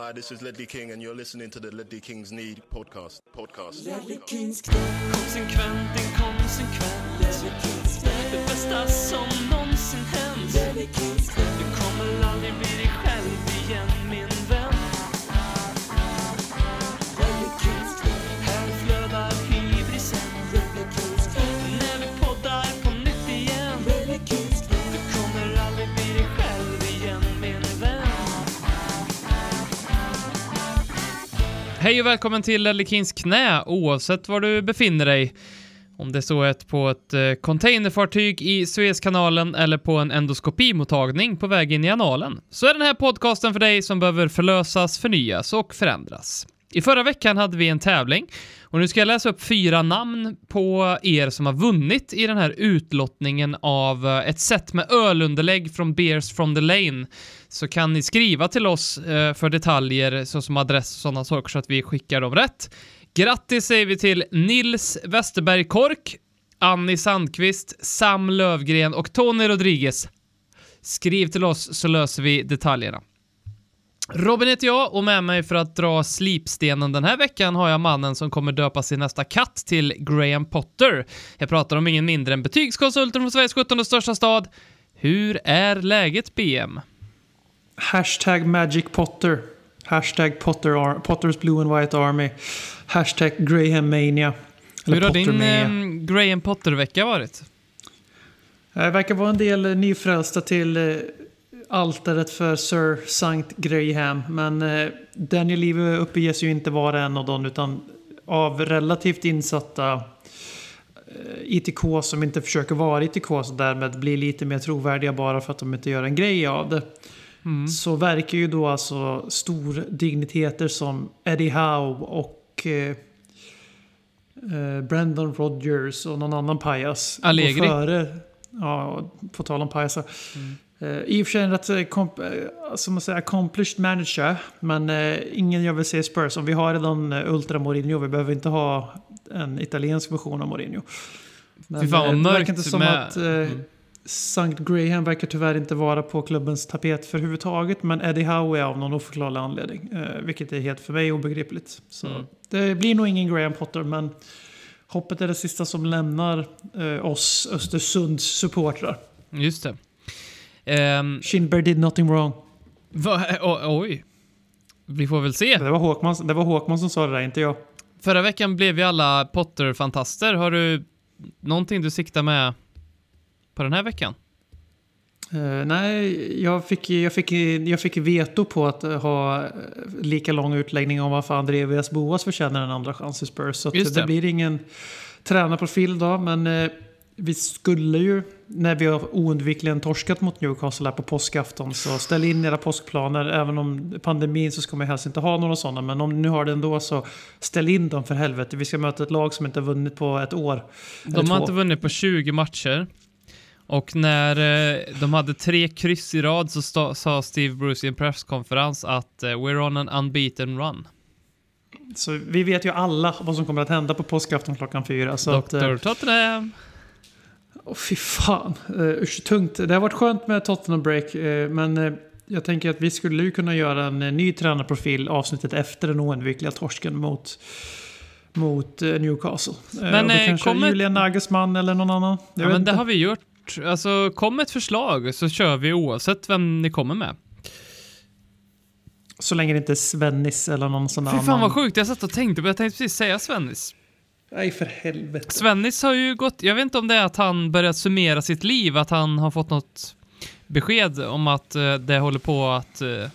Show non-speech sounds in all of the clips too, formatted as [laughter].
Hi, this is Ledley King, and you're listening to the Ledley Kings Need podcast. Podcast. Konsekvent, inkonsekvent Det bästa som någonsin hänt. Du kommer aldrig bli dig själv igen min Hej och välkommen till Ledley knä, oavsett var du befinner dig. Om det så är på ett eh, containerfartyg i Suezkanalen eller på en endoskopimottagning på väg in i analen, så är den här podcasten för dig som behöver förlösas, förnyas och förändras. I förra veckan hade vi en tävling och nu ska jag läsa upp fyra namn på er som har vunnit i den här utlottningen av eh, ett set med ölunderlägg från Beers from the Lane. Så kan ni skriva till oss eh, för detaljer såsom adress och sådana saker så att vi skickar dem rätt. Grattis säger vi till Nils Westerberg Kork, Annie Sandqvist, Sam Lövgren och Tony Rodriguez. Skriv till oss så löser vi detaljerna. Robin heter jag och med mig för att dra slipstenen den här veckan har jag mannen som kommer döpa sin nästa katt till Graham Potter. Jag pratar om ingen mindre än betygskonsulten från Sveriges 17 största stad. Hur är läget BM? Hashtag Magic Potter. Hashtag Potter Potters Blue and White Army. Hashtag Graham Mania. Hur har din eh, Graham Potter-vecka varit? Det verkar vara en del eh, nyfrälsta till eh, altaret för Sir Sankt Graham. Men eh, Daniel Levy uppges ju inte vara en av dem utan av relativt insatta eh, ITK som inte försöker vara ITK så därmed blir lite mer trovärdiga bara för att de inte gör en grej av det. Så verkar ju då alltså stordigniteter som Eddie Howe och eh, eh, Brandon Rogers och någon annan pajas. Allegri. före. Ja, på tal om pajasar. Eh, I och för sig en rätt eh, komp- eh, som man säger, accomplished manager. Men eh, ingen jag vill se Spurs. Om vi har redan eh, Ultra Mourinho. Vi behöver inte ha en italiensk version av Mourinho. Men, Fy fan vad eh, det verkar inte som med- att eh, Mm. Sankt Graham verkar tyvärr inte vara på klubbens tapet för överhuvudtaget. Men Eddie Howe är av någon oförklarlig anledning. Eh, vilket är helt för mig obegripligt. Så Mm. det blir nog ingen Graham Potter. Men hoppet är det sista som lämnar eh, oss Östersunds supportrar. Just det. Ehm, Shinberg did nothing wrong. va, o- oj. Vi får väl se. Det var Håkman, det var Håkman som sa det där, inte jag. Förra veckan blev vi alla Potter-fantaster. Har du någonting du siktar med på den här veckan? Eh, nej, jag fick, jag, fick, jag fick veto på att eh, ha eh, lika lång utläggning om varför Andreas Boas förtjänar en andra chans i Spurs. Så det. det. blir ingen tränarprofil då, men eh, vi skulle ju, när vi har oundvikligen torskat mot Newcastle här på påskafton, så ställ in era påskplaner. Även om pandemin så ska man helst inte ha några sådana, men om ni nu har det ändå så ställ in dem för helvete. Vi ska möta ett lag som inte har vunnit på ett år. De har två. inte vunnit på 20 matcher. Och när eh, de hade tre kryss i rad så sa Steve Bruce i en presskonferens att eh, “We're on an unbeaten run”. Så vi vet ju alla vad som kommer att hända på påskafton klockan fyra. Så att, eh, Dr. Tottenham. Åh fy fan. Uh, usch, tungt. Det har varit skönt med Tottenham Break. eh, men eh, jag tänker att vi skulle ju kunna göra en ny tränarprofil avsnittet efter den oundvikliga torsken mot, mot Newcastle. Men, kanske kommer- Julian Nagelsmann eller någon annan. Jag Ja, men det har vi gjort. Alltså, kom ett förslag så kör vi oavsett vem ni kommer med. Så länge det inte är Svennis eller någon sån Fy annan. fan vad sjukt, jag satt och tänkte på Jag tänkte precis säga Svennis. Nej för helvete. Svennis har ju gått, jag vet inte om det är att han börjat summera sitt liv, att han har fått något besked om att eh, det håller på att eh,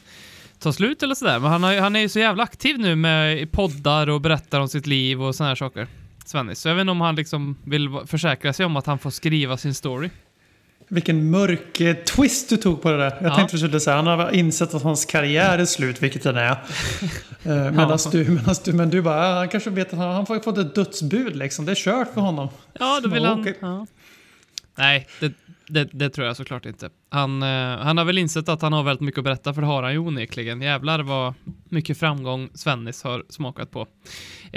ta slut eller sådär. Men han, har, han är ju så jävla aktiv nu med poddar och berättar om sitt liv och sådana här saker. Svennis. Så jag vet inte om han liksom vill försäkra sig om att han får skriva sin story. Vilken mörk eh, twist du tog på det där. Jag Ja. tänkte du skulle säga han har insett att hans karriär är slut, vilket den är. [laughs] Eh, medans du, medans du, men du bara, ah, han kanske vet att han, han har fått ett dödsbud liksom. Det är kört för honom. Ja, då vill Ja, han... Ja. Nej, det, det, det tror jag såklart inte. Han, eh, han har väl insett att han har väldigt mycket att berätta, för det har han ju onekligen. Jävlar vad mycket framgång Svennis har smakat på.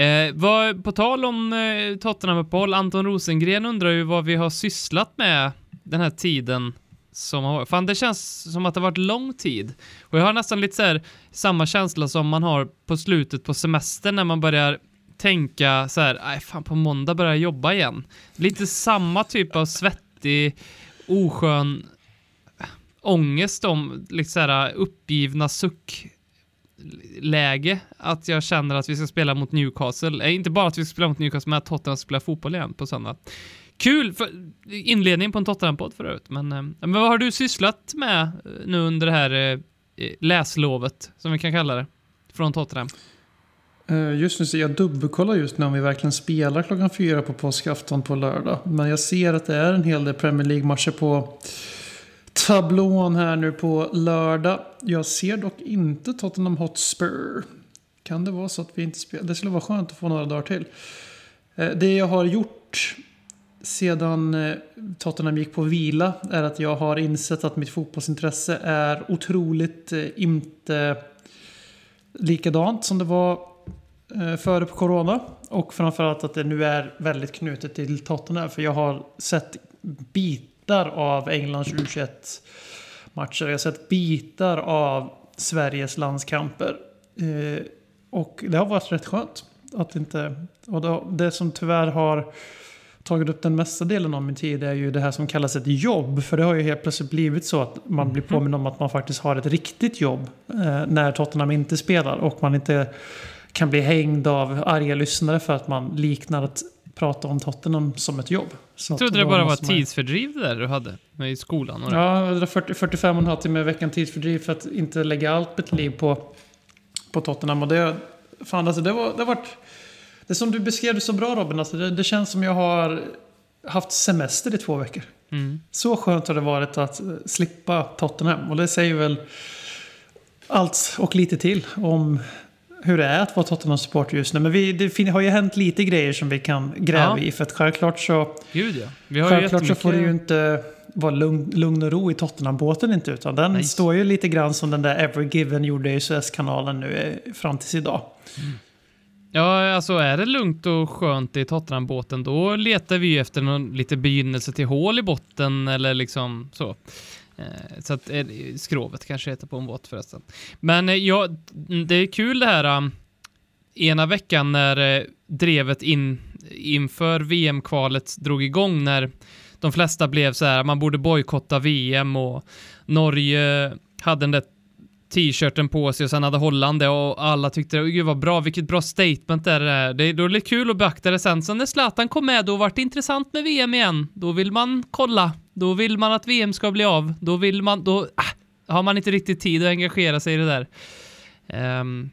Eh, vad, på tal om eh, Tottenham-uppehåll, Anton Rosengren undrar ju vad vi har sysslat med den här tiden som har Fan, det känns som att det har varit lång tid. Och jag har nästan lite så här, samma känsla som man har på slutet på semestern när man börjar tänka så här, nej fan på måndag börjar jag jobba igen. Lite samma typ av svettig, oskön äh, ångest om lite så här, äh, uppgivna suck läge att jag känner att vi ska spela mot Newcastle. Eh, inte bara att vi ska spela mot Newcastle, men att Tottenham spelar fotboll igen på söndag. Kul för, inledning på en Tottenham-podd förut, men, eh, men vad har du sysslat med eh, nu under det här eh, läslovet, som vi kan kalla det, från Tottenham? Just nu så jag dubbelkollar just nu om vi verkligen spelar klockan fyra på påskafton på lördag. Men jag ser att det är en hel del Premier League-matcher på tablån här nu på lördag. Jag ser dock inte Tottenham Hotspur. Kan det vara så att vi inte spelar? Det skulle vara skönt att få några dagar till. Det jag har gjort sedan eh, Tottenham gick på vila är att jag har insett att mitt fotbollsintresse är otroligt eh, inte likadant som det var eh, före på corona. Och framförallt att det nu är väldigt knutet till Tottenham. För jag har sett bitar av Englands U21-matcher. Jag har sett bitar av Sveriges landskamper. Och det har varit rätt skönt. Att inte, och det som tyvärr har tagit upp den mesta delen av min tid är ju det här som kallas ett jobb. För det har ju helt plötsligt blivit så att man blir påminn om att man faktiskt har ett riktigt jobb eh, när Tottenham inte spelar. Och man inte kan bli hängd av arga lyssnare för att man liknar att prata om Tottenham som ett jobb. Så Jag trodde det bara var tidsfördriv det där du hade i skolan. Och. Ja, det är 40, 45 och en halv timme i veckan tidsfördriv för att inte lägga allt mitt liv på, på Tottenham. Och det, fan, alltså, det, var, det har varit... Det som du beskrev det så bra Robin, alltså, det, det känns som jag har haft semester i två veckor. Mm. Så skönt har det varit att slippa Tottenham. Och det säger väl allt och lite till om hur det är att vara Tottenham-supporter just nu. Men vi, det har ju hänt lite grejer som vi kan gräva Ja. i. För att självklart så, Gud ja. Vi har självklart så får det ju inte vara lugn, lugn och ro i Tottenham-båten inte. Utan den Nej. står ju lite grann som den där Ever Given gjorde i Suezkanalen nu eh, fram tills idag. Ja, alltså är det lugnt och skönt i Tottenham-båten, då letar vi ju efter någon lite begynnelse till hål i botten eller liksom så. Eh, så att eh, skrovet kanske heter på en båt förresten. Men eh, ja, det är kul det här um, ena veckan när drevet in, inför VM-kvalet drog igång när de flesta blev så här, man borde bojkotta VM och Norge hade den där t-shirten på sig och sen hade Holland det och alla tyckte gud vad bra, vilket bra statement det är. Det är då är det kul att beakta det sen. Sen när Zlatan kom med då vart det intressant med VM igen. Då vill man kolla. Då vill man att VM ska bli av. Då vill man, då ah, har man inte riktigt tid att engagera sig i det där. Ehm,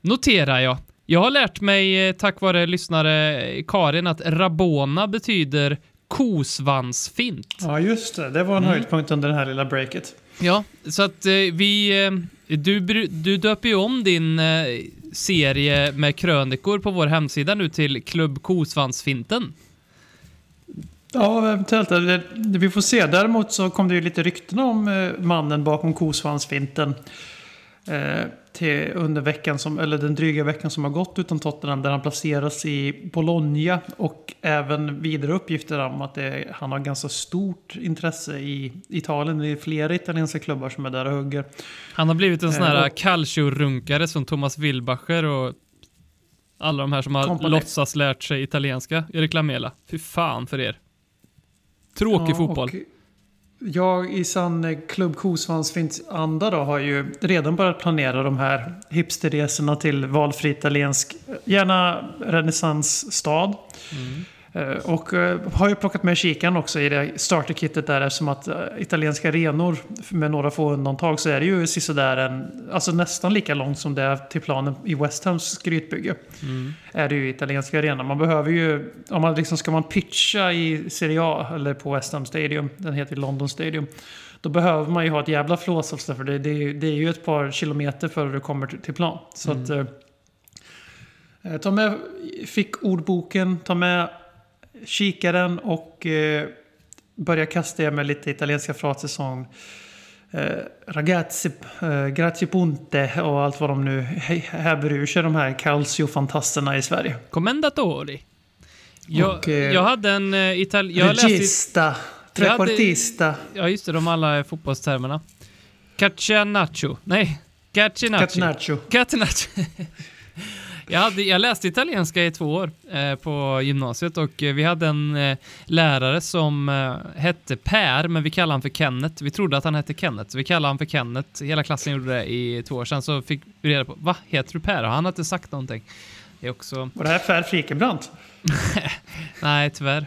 noterar jag. Jag har lärt mig eh, tack vare lyssnare Karin att Rabona betyder kosvansfint. Ja, just det. Det var en Mm. höjdpunkt under det här lilla breaket. Ja, så att eh, vi... Eh, du, du döper ju om din eh, serie med krönikor på vår hemsida nu till Klubb Kosvansfinten. Ja, eventuellt. Det, det, vi får se. Däremot så kom det ju lite rykten om eh, mannen bakom kosvansfinten. Eh, Eh, till under veckan som, eller den dryga veckan som har gått utan Tottenham. Där han placeras i Bologna. Och även vidare uppgifter om att det, han har ganska stort intresse i Italien. Det är flera italienska klubbar som är där och hugger. Han har blivit en sån Eh, här och- calcio-runkare som Thomas Wilbacher och alla de här som har Kompani. låtsas lärt sig italienska. Erik Lamela. Fy fan för er. Tråkig Ja, fotboll. och jag i sann eh, klubb Kosvansfints anda då har ju redan börjat planera de här hipsterresorna till valfri italiensk, gärna renässansstad. Mm. Eh, Och eh, har ju plockat med kikaren också i det starterkittet där eftersom att eh, italienska arenor med några få undantag så är det ju sisådär en, alltså nästan lika långt som det är till planen i West Hams skrytbygge. Mm. Är det ju italienska arenor. Man behöver ju, om man liksom ska man pitcha i Serie A eller på West Ham Stadium, den heter London Stadium. Då behöver man ju ha ett jävla flås för det, det, är ju- det är ju ett par kilometer före du kommer till, plan. Så att... Eh, eh, ta med fickordboken, ta med kikaren och eh, börja kasta med lite italienska fraser som eh, ragazzi, eh, grazie ponte och allt vad de nu häver ur sig, de här calcio-fantasterna i Sverige. Commendatori. Jag, Och, eh, jag hade en uh, itali- jag läste, Regista hade- Trequartista. Ja, just det, de alla fotbollstermerna. Caccianacho. Nej. Catenaccio. Catenaccio. [laughs] jag, hade, jag läste italienska i två år eh, på gymnasiet och eh, vi hade en eh, lärare som eh, hette Per, men vi kallade han för Kenneth. Vi trodde att han hette Kenneth, så vi kallade han för Kenneth. Hela klassen gjorde det i två år. Sen så fick vi reda på, va, heter du Per? Han har inte sagt någonting. Det är också... Och det här är Per Frikebrant. [laughs] Nej, tyvärr.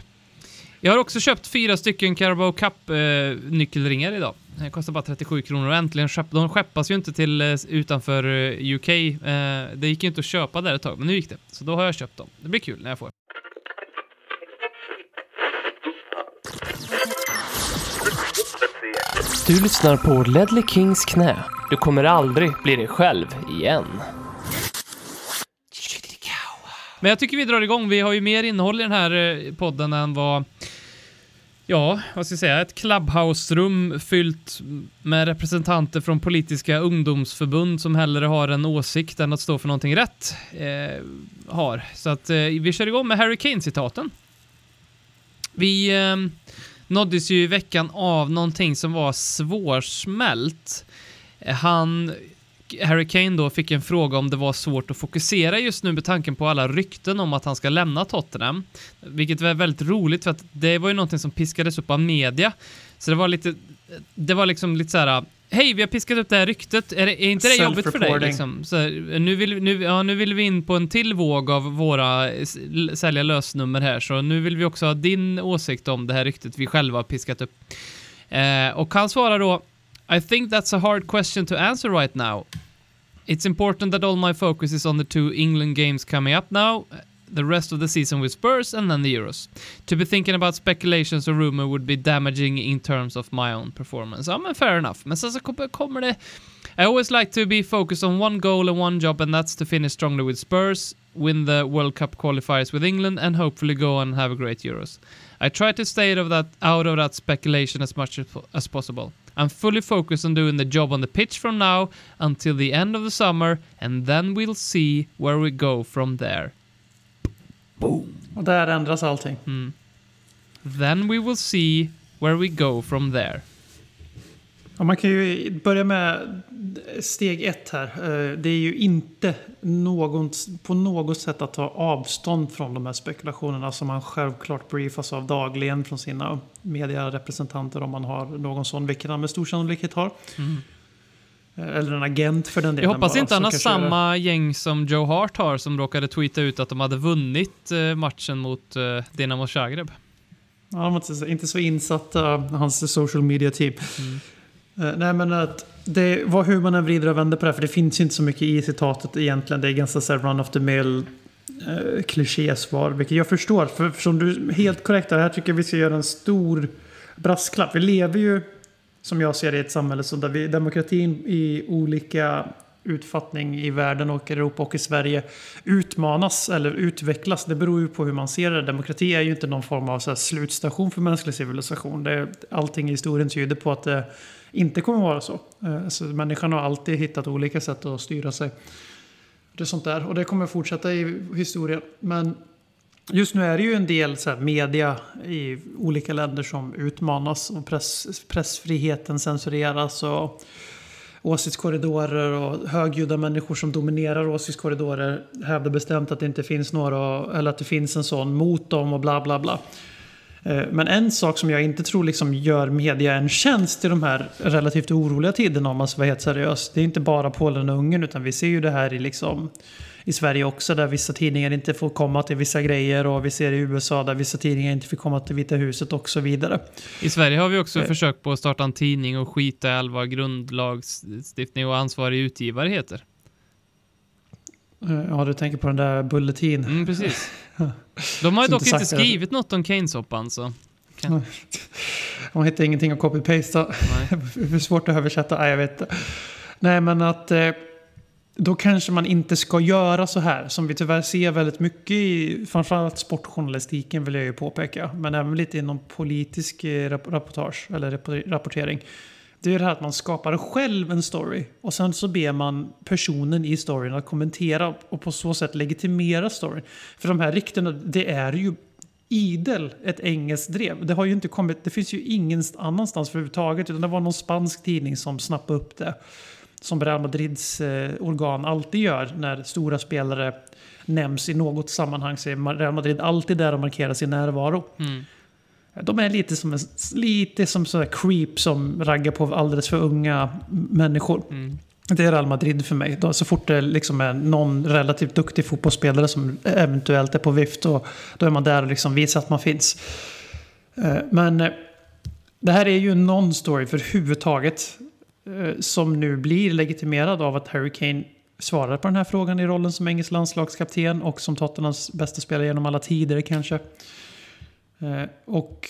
Jag har också köpt fyra stycken Carabao Cup-nyckelringar eh, idag. Det kostar bara 37 kronor och äntligen skepp, de skeppas ju inte till eh, utanför eh, UK. Det gick ju inte att köpa där ett tag, men nu gick det. Så då har jag köpt dem. Det blir kul när jag får. Du lyssnar på Ledley Kings knä. Du kommer aldrig bli dig själv igen. Men jag tycker vi drar igång. Vi har ju mer innehåll i den här eh, podden än vad... Ja, vad ska jag säga? Ett clubhouse-rum fyllt med representanter från politiska ungdomsförbund som hellre har en åsikt än att stå för någonting rätt eh, har. Så att eh, vi kör igång med Harry Kane-citaten. Vi eh, nåddes ju i veckan av någonting som var svårsmält. Han Harry Kane då fick en fråga om det var svårt att fokusera just nu med tanken på alla rykten om att han ska lämna Tottenham. Vilket var väldigt roligt för att det var ju någonting som piskades upp av media. Så det var lite, det var liksom lite så här. Hej, vi har piskat upp det här ryktet. Är, det, är inte det jobbigt för dig? Liksom? Så här, nu, vill, nu, ja, nu vill vi in på en till våg av våra sälja lösnummer här, så nu vill vi också ha din åsikt om det här ryktet vi själva har piskat upp. Eh, och han svarar då I think that's a hard question to answer right now. It's important that all my focus is on the two England games coming up now, the rest of the season with Spurs, and then the Euros. To be thinking about speculations or rumor would be damaging in terms of my own performance. Ja, men fair enough. Men så kommer det... I always like to be focused on one goal and one job, and that's to finish strongly with Spurs, win the World Cup qualifiers with England, and hopefully go and have a great Euros. I try to stay out of that, out of that speculation as much as, as possible. I'm fully focused on doing the job on the pitch from now until the end of the summer, and then we'll see where we go from there. Och där ändras allting. Hmm. Then we will see where we go from there. Och man kan ju börja med steg ett här. Eh, Det är ju inte någon, på något sätt att ta avstånd från de här spekulationerna som man självklart briefas av dagligen från sina medierepresentanter om man har någon sån, vilket han med stor sannolikhet har. Eh, Eller en agent för den delen. Jag hoppas bara, inte han har kanske är- samma gäng som Joe Hart har som råkade tweeta ut att de hade vunnit eh, matchen mot Dinamo Zagreb. Ja, de är inte så- insatta, hans social media team. Eh, Eh, nej, men att det var hur man än vrider och vänder på det här, för det finns ju inte så mycket i citatet egentligen. Det är ganska så run of the mill eh, klichésvar, vilket jag förstår. För, för som du helt korrekt är, här tycker jag vi ska göra en stor brasklapp. Vi lever ju, som jag ser det, i ett samhälle så där vi, demokratin i olika utfattning i världen och Europa och i Sverige utmanas eller utvecklas. Det beror ju på hur man ser det. Demokrati är ju inte någon form av så här slutstation för mänsklig civilisation. Det allting i historien tyder på att det inte kommer vara så. Alltså, människan har alltid hittat olika sätt att styra sig. Det är sånt där. Och det kommer fortsätta i historien. Men just nu är det ju en del så här, media i olika länder som utmanas och press, pressfriheten censureras. Och åsiktskorridorer och högljudda människor som dominerar åsiktskorridorer hävdar bestämt att det inte finns några, eller att det finns en sån mot dem och bla bla bla. Eh, Men en sak som jag inte tror liksom gör media en tjänst i de här relativt oroliga tiderna om man ska vara helt seriös. Det är inte bara Polen och Ungern utan vi ser ju det här i, liksom, i Sverige också där vissa tidningar inte får komma till vissa grejer och vi ser i USA där vissa tidningar inte får komma till Vita huset och så vidare. I Sverige har vi också Eh. försökt på att starta en tidning och skita i vad grundlagsstiftning och ansvarig utgivare heter. Eh, Ja, du tänker på den där Bulletin. Mm, precis. De har ju dock inte skrivit något om Keynesoppan, så... Man hittar ingenting att copy-pasta. [laughs] Hur svårt att översätta? Nej, jag vet inte. Nej, men att eh, då kanske man inte ska göra så här. Som vi tyvärr ser väldigt mycket i framförallt sportjournalistiken vill jag ju påpeka. Men även lite inom politisk eh, rap- rapportage eller rap- rapportering. Det är det här att man skapar själv en story och sen så ber man personen i storyn att kommentera och på så sätt legitimera storyn. För de här ryktena, det är ju idel ett engelskt drev. Det har ju inte kommit, det finns ju ingen annanstans överhuvudtaget utan det var någon spansk tidning som snappade upp det. Som Real Madrids eh, organ alltid gör när stora spelare nämns i något sammanhang så är Real Madrid alltid där och markerar sin närvaro. Mm. De är lite som, en, lite som sådär creep som raggar på alldeles för unga människor. Mm. Det är Real Madrid för mig. Då, så fort det liksom är någon relativt duktig fotbollsspelare som eventuellt är på vift, då, då är man där och liksom visar att man finns. Eh, Men eh, det här är ju en non-story för huvudtaget. eh, Som nu blir legitimerad av att Harry Kane svarar på den här frågan i rollen som engelsk landslagskapten och som Tottenhams bästa spelare genom alla tider kanske. Eh, Och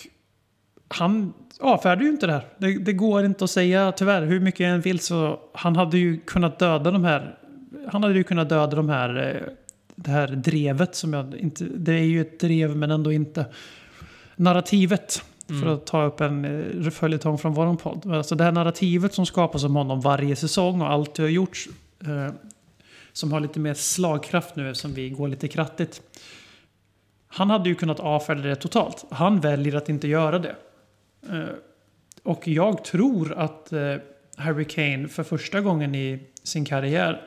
han avfärdar ju inte det här. Det, det går inte att säga tyvärr hur mycket jag än vill så han hade ju kunnat döda de här. Han hade ju kunnat döda de här. eh, Det här drevet som jag inte. Det är ju ett drev men ändå inte. Narrativet. För att ta upp en eh, följetong från våran podd. Alltså det här narrativet som skapas om honom varje säsong och allt det har gjorts. Eh, som har lite mer slagkraft nu eftersom vi går lite krattigt. Han hade ju kunnat avfärda det totalt. Han väljer att inte göra det. Eh, och jag tror att eh, Harry Kane för första gången i sin karriär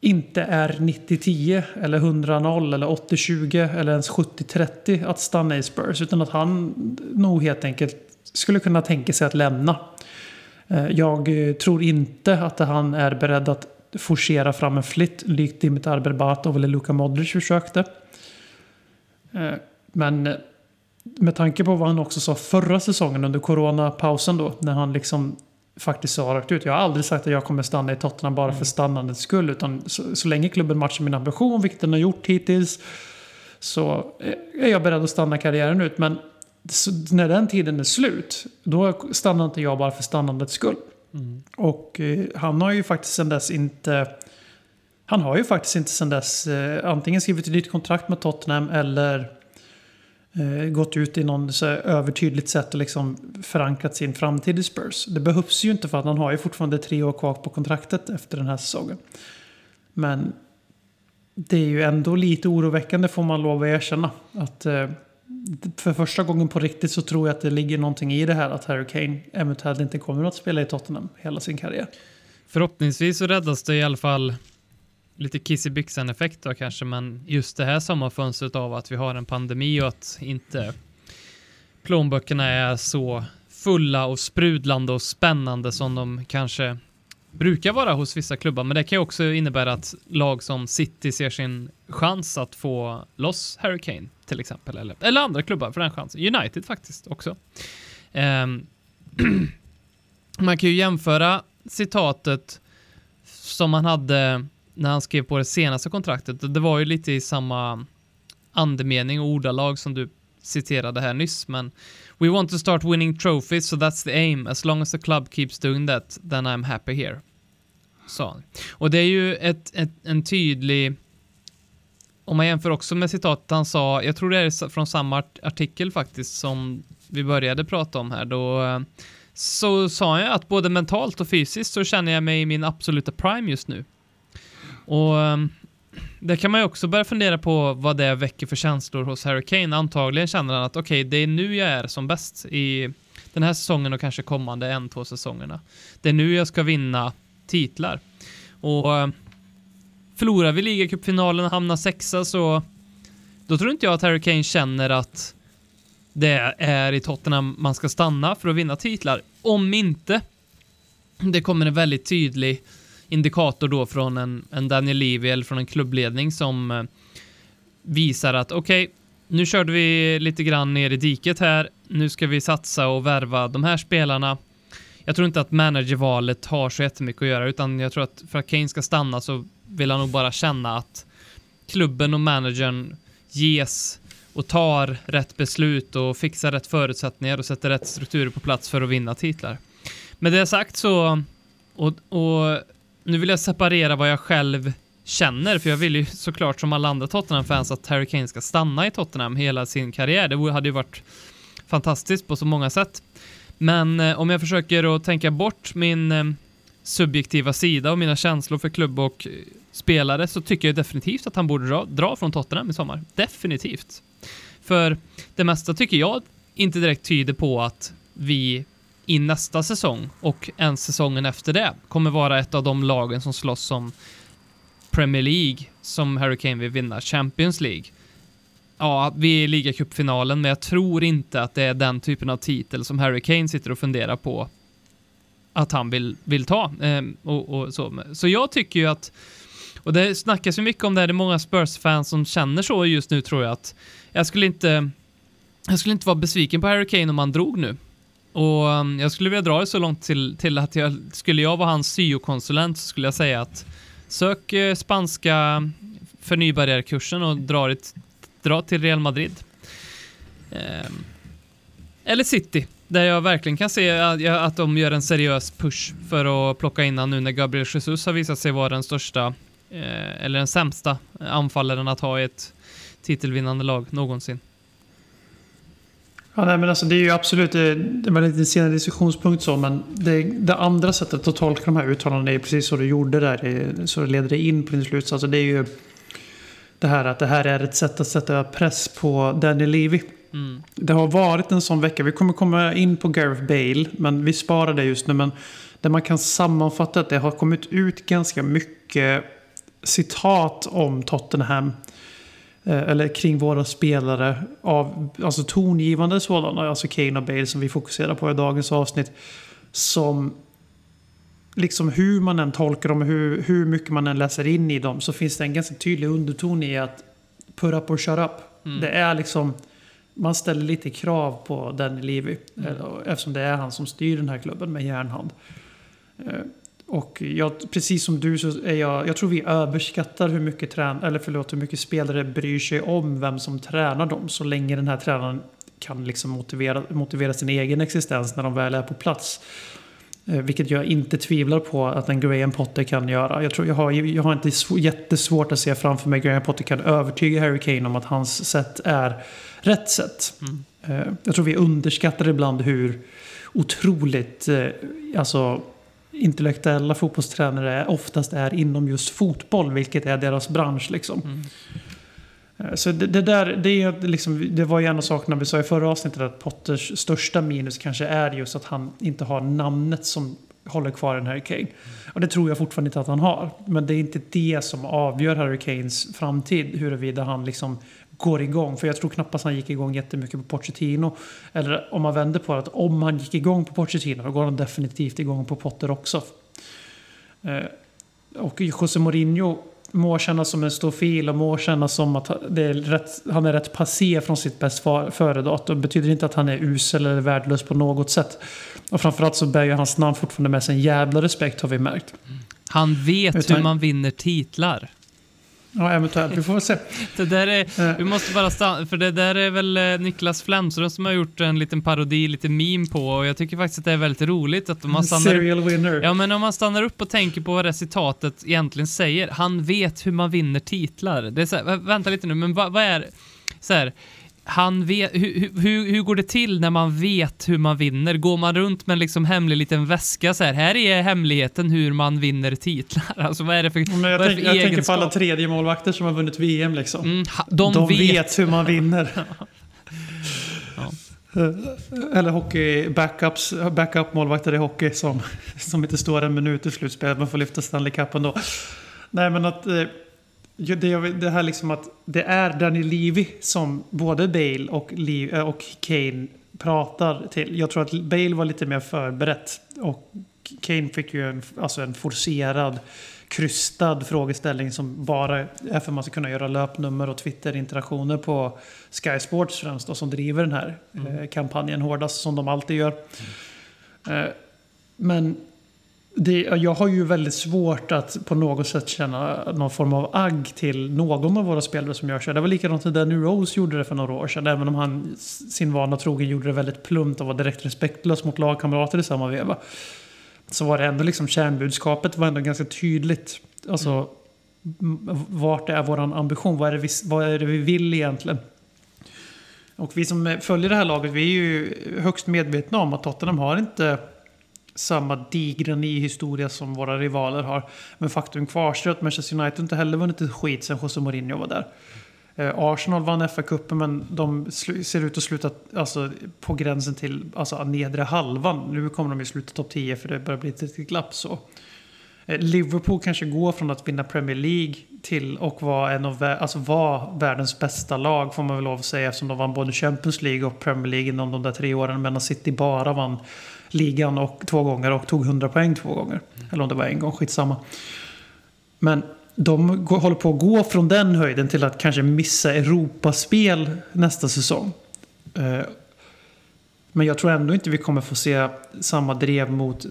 inte är 90-10 eller 100-0 eller 80-20 eller ens 70-30 att stanna i Spurs. Utan att han nog helt enkelt skulle kunna tänka sig att lämna. Eh, jag tror inte att han är beredd att forcera fram en flytt likt Dimitar Berbatov eller Luka Modric försökte. Eh, Men eh, med tanke på vad han också sa förra säsongen under coronapausen då, när han liksom faktiskt sa rakt ut. Jag har aldrig sagt att jag kommer stanna i Tottenham bara för stannandets skull, utan så, så länge klubben matchar min ambition, vilket den har gjort hittills, så eh, är jag beredd att stanna karriären ut. Men när den tiden är slut, då stannar inte jag bara för stannandets skull. Och eh, han har ju faktiskt sedan dess inte... Han har ju faktiskt inte sedan dess eh, antingen skrivit ett nytt kontrakt med Tottenham eller eh, gått ut i någon så här övertydligt sätt och liksom förankrat sin framtid i Spurs. Det behövs ju inte för att han har ju fortfarande tre år kvar på kontraktet efter den här säsongen. Men det är ju ändå lite oroväckande får man lov att erkänna. Att eh, för första gången på riktigt så tror jag att det ligger någonting i det här att Harry Kane eventuellt inte kommer att spela i Tottenham hela sin karriär. Förhoppningsvis så räddas det i alla fall lite kiss i byxan-effekt då kanske, men just det här sommarfönstret av att vi har en pandemi och att inte plånböckerna är så fulla och sprudlande och spännande som de kanske brukar vara hos vissa klubbar. Men det kan ju också innebära att lag som City ser sin chans att få loss Harry Kane till exempel, eller, eller andra klubbar för den chansen. United faktiskt också. Ehm, [clears throat] man kan ju jämföra citatet som man hade när han skrev på det senaste kontraktet. Det var ju lite i samma andemening och ordalag som du citerade här nyss, men We want to start winning trophies, so that's the aim. As long as the club keeps doing that, then I'm happy here. Sa han. Och det är ju ett, ett, en tydlig... Om man jämför också med citatet han sa, jag tror det är från samma artikel faktiskt som vi började prata om här, då eh, så sa han ju att både mentalt och fysiskt så känner jag mig i min absoluta prime just nu. Och ehm, det kan man ju också börja fundera på vad det väcker för känslor hos Harry Kane. Antagligen känner han att okej, det är nu jag är som bäst i den här säsongen och kanske kommande en, två säsongerna. Det är nu jag ska vinna titlar. Och ehm, förlorar vi ligacupfinalen och hamnar sexa så då tror inte jag att Harry Kane känner att det är i Tottenham man ska stanna för att vinna titlar. Om inte det kommer en väldigt tydlig indikator då från en, en Daniel Levy eller från en klubbledning som eh, visar att okej, nu körde vi lite grann ner i diket här. Nu ska vi satsa och värva de här spelarna. Jag tror inte att managervalet har så jättemycket att göra, utan jag tror att för att Kane ska stanna så vill han nog bara känna att klubben och managern ges och tar rätt beslut och fixar rätt förutsättningar och sätter rätt strukturer på plats för att vinna titlar. Med det sagt så, och, och nu vill jag separera vad jag själv känner, för jag vill ju såklart som alla andra Tottenham-fans att Harry Kane ska stanna i Tottenham hela sin karriär. Det hade ju varit fantastiskt på så många sätt. Men eh, om jag försöker att tänka bort min eh, subjektiva sida och mina känslor för klubb och eh, spelare så tycker jag definitivt att han borde dra, dra från Tottenham i sommar. Definitivt. För det mesta tycker jag inte direkt tyder på att vi i nästa säsong och en säsongen efter det kommer vara ett av de lagen som slåss om Premier League som Harry Kane vill vinna, Champions League. Ja, vi är i ligacupfinalen, men jag tror inte att det är den typen av titel som Harry Kane sitter och funderar på att han vill, vill ta. Ehm, och, och så. så jag tycker ju att, och det snackas ju mycket om det, här, det är många Spurs-fans som känner så just nu tror jag att jag skulle inte, jag skulle inte vara besviken på Harry Kane om han drog nu. Och um, jag skulle vilja dra det så långt till, till att jag, skulle jag vara hans syokonsulent så skulle jag säga att sök eh, spanska förnybarriärkursen och dra, ett, dra till Real Madrid. Ehm, eller City, där jag verkligen kan se att, att de gör en seriös push för att plocka in han nu när Gabriel Jesus har visat sig vara den största, eh, eller den sämsta anfallaren att ha i ett titelvinnande lag någonsin. Ja, nej, men alltså, det är ju absolut det, det var lite senare diskussionspunkt så, men det, det andra sättet att tolka de här uttalandena är precis så du gjorde där, det, så det leder det in på din slutsats. Alltså, det är ju det här att det här är ett sätt att sätta press på Danny Levy. Mm. Det har varit en sån vecka, vi kommer komma in på Gareth Bale, men vi sparar det just nu. Men där man kan sammanfatta att det har kommit ut ganska mycket citat om Tottenham Eh, eller kring våra spelare av alltså tongivande sådana, alltså Kane och Bale som vi fokuserar på i dagens avsnitt. Som liksom hur man än tolkar dem, hur, hur mycket man än läser in i dem så finns det en ganska tydlig underton i att put up or shut up. Mm. Det är liksom, man ställer lite krav på Danny Levy. Mm. Eftersom det är han som styr den här klubben med järnhand. Och jag, precis som du så är jag, jag tror vi överskattar hur mycket, trän, eller förlåt, hur mycket spelare bryr sig om vem som tränar dem. Så länge den här tränaren kan liksom motivera, motivera sin egen existens när de väl är på plats. Eh, vilket jag inte tvivlar på att en Graham Potter kan göra. Jag, tror jag, har, jag har inte jättesvårt att se framför mig Graham Potter kan övertyga Harry Kane om att hans sätt är rätt sätt. Mm. Eh, jag tror vi underskattar ibland hur otroligt eh, alltså, intellektuella fotbollstränare oftast är inom just fotboll, vilket är deras bransch. Liksom. Mm. Eh, så det, det, där, det, är liksom, det var ju en av sakerna vi sa i förra avsnittet att Potters största minus kanske är just att han inte har namnet som håller kvar en Harry Kane. Och det tror jag fortfarande inte att han har. Men det är inte det som avgör Harry Kanes framtid, huruvida han liksom går igång. För jag tror knappast han gick igång jättemycket på Pochettino. Eller om man vänder på det, att om han gick igång på Pochettino då går han definitivt igång på Potter också. Eh, och José Mourinho må kännas som en stofil och må kännas som att det är rätt, han är rätt passé från sitt bäst före-datum. Det betyder inte att han är usel eller värdelös på något sätt. Och framförallt så bär ju hans namn fortfarande med sig en jävla respekt har vi märkt. Han vet Utan, hur man vinner titlar. Ja, eventuellt. Vi får väl se. [laughs] det där är, vi måste bara stanna, för det där är väl eh, Niklas Flemström som har gjort en liten parodi, lite meme på och jag tycker faktiskt att det är väldigt roligt att om man stannar Serial winner. Ja, men om man stannar upp och tänker på vad det citatet egentligen säger. Han vet hur man vinner titlar. Det är så här, vänta lite nu, men vad, vad är så här, han vet, hur, hur, hur går det till när man vet hur man vinner? Går man runt med en liksom hemlig liten väska så här, här är hemligheten hur man vinner titlar? [laughs] Alltså vad är det för Men Jag, tänk, jag tänker på alla tredje målvakter som har vunnit VM liksom. Mm, de, de vet. vet. hur man vinner. [laughs] ja. Eller hockey, backups, backup målvakter i hockey som, som inte står en minut i slutspelet men får lyfta Stanley Cup ändå. Nej men att eh, det, det här liksom att det är Danny Levy som både Bale och, Lee, eh, och Kane pratar till. Jag tror att Bale var lite mer förberett. Och Kane fick ju en, alltså en forcerad, krystad frågeställning som bara är för att man ska kunna göra löpnummer och Twitter-interaktioner på Sky Sports främst. Och som driver den här mm. eh, kampanjen hårdast som de alltid gör. Mm. Eh, men det, jag har ju väldigt svårt att på något sätt känna någon form av agg till någon av våra spelare som gör så. Det var likadant när Danny Rose gjorde det för några år sedan. Även om han sin vana trogen gjorde det väldigt plumpt och var direkt respektlös mot lagkamrater i samma veva. Så var det ändå liksom kärnbudskapet var ändå ganska tydligt. Alltså vart är vår ambition? Vad är, det vi, vad är det vi vill egentligen? Och vi som följer det här laget, vi är ju högst medvetna om att Tottenham har inte samma digra historia som våra rivaler har. Men faktum kvarstår att Manchester United inte heller vunnit ett skit sen José Mourinho var där. Eh, Arsenal vann FA-cupen men de ser ut att sluta alltså, på gränsen till alltså, nedre halvan. Nu kommer de ju sluta topp 10 för det börjar bli ett litet glapp så. Eh, Liverpool kanske går från att vinna Premier League till och vara en av vä- alltså var världens bästa lag får man väl lov att säga eftersom de vann både Champions League och Premier League inom de där tre åren medan City bara vann ligan och, två gånger och tog 100 poäng två gånger. Eller om det var en gång, skitsamma. Men de går, håller på att gå från den höjden till att kanske missa Europaspel nästa säsong. Eh, men jag tror ändå inte vi kommer få se samma drev mot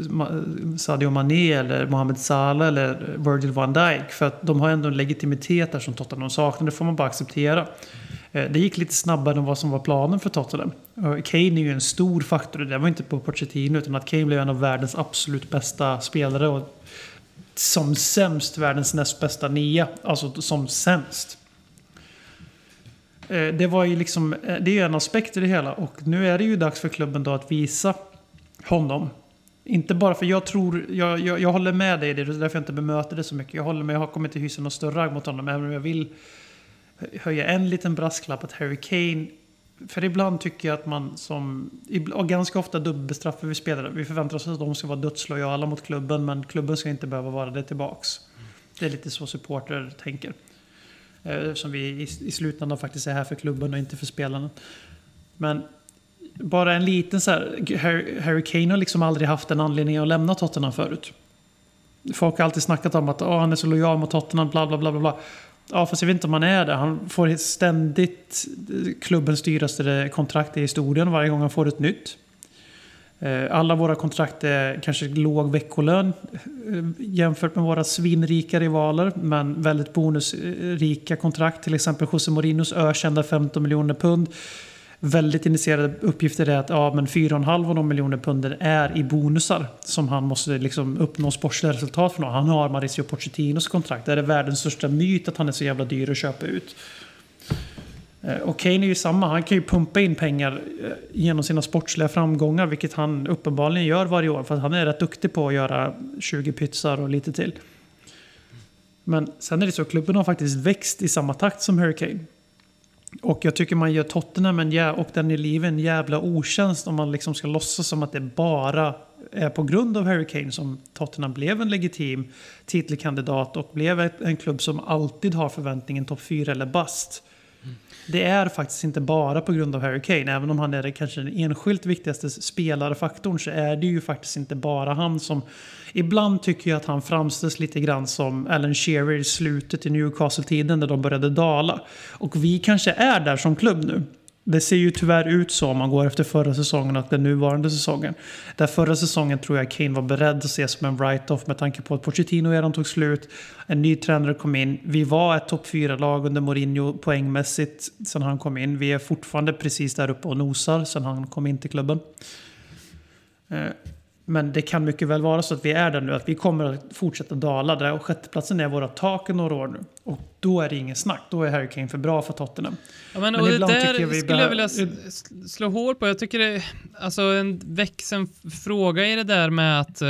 Sadio Mané eller Mohamed Salah eller Virgil van Dijk. För att de har ändå en legitimitet där som Tottenham saknar. Det får man bara acceptera. Eh, det gick lite snabbare än vad som var planen för Tottenham. Kane är ju en stor faktor. Det var inte på Pochettino utan att Kane blev en av världens absolut bästa spelare. Och som sämst världens näst bästa nia. Alltså som sämst. Eh, det var ju liksom, eh, det är ju en aspekt i det hela och nu är det ju dags för klubben då att visa honom. Inte bara för jag tror, jag, jag, jag håller med dig, det är därför jag inte bemöter det så mycket. Jag håller med, jag har kommit till hysa någon större agg mot honom, även om jag vill höja en liten brasklapp att Harry Kane för ibland tycker jag att man som, och ganska ofta dubbelbestraffar vi spelare. Vi förväntar oss att de ska vara dödslojala mot klubben, men klubben ska inte behöva vara det tillbaks. Det är lite så supporter tänker. Eh, som vi i, i slutändan faktiskt är här för klubben och inte för spelarna. Men bara en liten så här, Harry, Harry Kane har liksom aldrig haft en anledning att lämna Tottenham förut. Folk har alltid snackat om att oh, han är så lojal mot Tottenham, bla bla bla bla. Ja, fast jag vet inte om han är det. Han får ständigt klubbens dyraste kontrakt i historien varje gång han får ett nytt. Eh, alla våra kontrakt är kanske låg veckolön eh, jämfört med våra svinrika rivaler. Men väldigt bonusrika kontrakt. Till exempel José Mourinhos ökända 15 miljoner pund. Väldigt initierade uppgifter är att ja, men 4,5 av de miljoner punden är i bonusar. Som han måste liksom uppnå sportsliga resultat för. Han har Mauricio Pochettinos kontrakt. Det är världens största myt att han är så jävla dyr att köpa ut. Eh, och Kane är ju samma. Han kan ju pumpa in pengar eh, genom sina sportsliga framgångar. Vilket han uppenbarligen gör varje år. För att han är rätt duktig på att göra 20 pytsar och lite till. Men sen är det så att klubben har faktiskt växt i samma takt som Hurricane. Och jag tycker man gör Tottenham en jä- och den i livet en jävla otjänst om man liksom ska låtsas som att det bara är på grund av Harry Kane som Tottenham blev en legitim titelkandidat och blev en klubb som alltid har förväntningen topp 4 eller bust. Det är faktiskt inte bara på grund av Harry Kane. Även om han är det kanske den enskilt viktigaste spelarfaktorn så är det ju faktiskt inte bara han som... Ibland tycker jag att han framställs lite grann som Alan Shearer i slutet i Newcastle-tiden när de började dala. Och vi kanske är där som klubb nu. Det ser ju tyvärr ut så om man går efter förra säsongen och den nuvarande säsongen. Där förra säsongen tror jag Kane var beredd att se som en write-off med tanke på att Pochettino-eran tog slut. En ny tränare kom in. Vi var ett topp 4-lag under Mourinho poängmässigt sen han kom in. Vi är fortfarande precis där uppe och nosar sen han kom in till klubben. Eh, men det kan mycket väl vara så att vi är där nu, att vi kommer att fortsätta dala där och sjätteplatsen är våra tak i några år nu. Och då är det ingen snack, då är Harry Kane för bra för Tottenham. Ja, men, Men och det där jag skulle jag vilja slå hål på. Jag tycker det alltså en växen fråga i det där med att eh,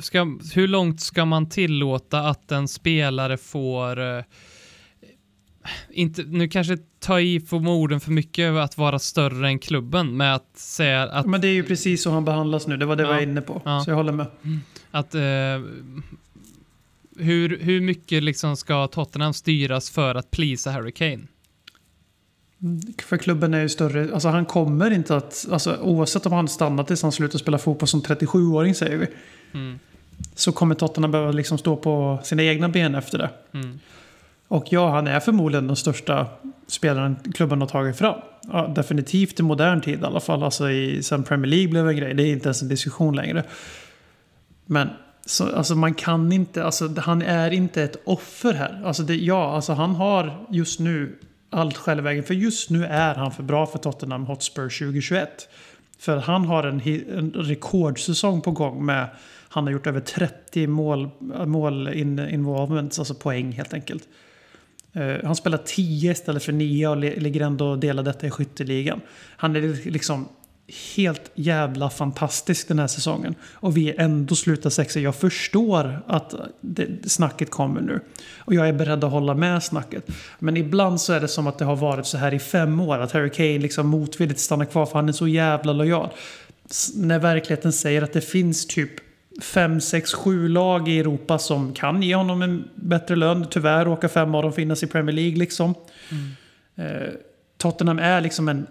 ska, hur långt ska man tillåta att en spelare får eh, inte, nu kanske ta i för orden för mycket att vara större än klubben med att säga att, Men det är ju precis så han behandlas nu, det var det Ja. jag var inne på. Ja. Så jag håller med. att eh, hur, hur mycket liksom ska Tottenham styras för att plisa Harry Kane? För klubben är ju större, alltså han kommer inte att, alltså oavsett om han stannar tills han slutar spela fotboll som 37-åring säger vi. Mm. Så kommer Tottenham behöva liksom stå på sina egna ben efter det. Mm. Och ja, han är förmodligen den största spelaren klubben har tagit fram. Ja, definitivt i modern tid i alla fall. Alltså i, sen Premier League blev en grej. Det är inte ens en diskussion längre. Men så, alltså man kan inte, alltså han är inte ett offer här. Alltså det, ja, alltså han har just nu allt själv. För just nu är han för bra för Tottenham Hotspur 2021. För han har en, en rekordsäsong på gång med han har gjort över 30 mål, mål in, involvements, alltså poäng helt enkelt. Eh, han spelar 10 istället för 9 och ligger ändå och delar detta i skytteligan. Han är liksom helt jävla fantastisk den här säsongen. Och vi är ändå slutar sexa. Jag förstår att det, snacket kommer nu. Och jag är beredd att hålla med snacket. Men ibland så är det som att det har varit så här i fem år. Att Harry Kane liksom motvilligt stannar kvar för han är så jävla lojal. När verkligheten säger att det finns typ fem, sex, sju lag i Europa som kan ge honom en bättre lön. Tyvärr råkar fem av dem finnas i Premier League liksom. Eh, Tottenham är liksom en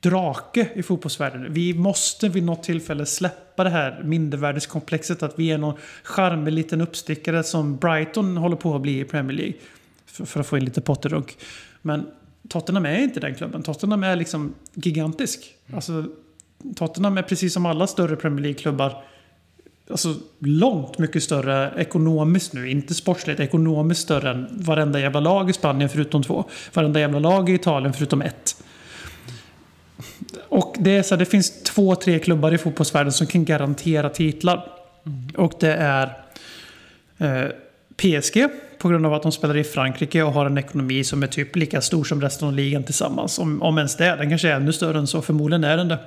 drake i fotbollsvärlden. Vi måste vid något tillfälle släppa det här mindervärdeskomplexet att vi är någon charmig liten uppstickare som Brighton håller på att bli i Premier League. För, för att få in lite potterunk. Men Tottenham är inte den klubben. Tottenham är liksom gigantisk. Alltså, Tottenham är precis som alla större Premier League-klubbar Alltså långt mycket större ekonomiskt nu. Inte sportsligt, ekonomiskt större än varenda jävla lag i Spanien förutom två. Varenda jävla lag i Italien förutom ett. Och det är så här, det finns två, tre klubbar i fotbollsvärlden som kan garantera titlar. Och det är eh, PSG på grund av att de spelar i Frankrike och har en ekonomi som är typ lika stor som resten av ligan tillsammans. Om, om ens det. Den kanske är ännu större än så. Förmodligen är den det.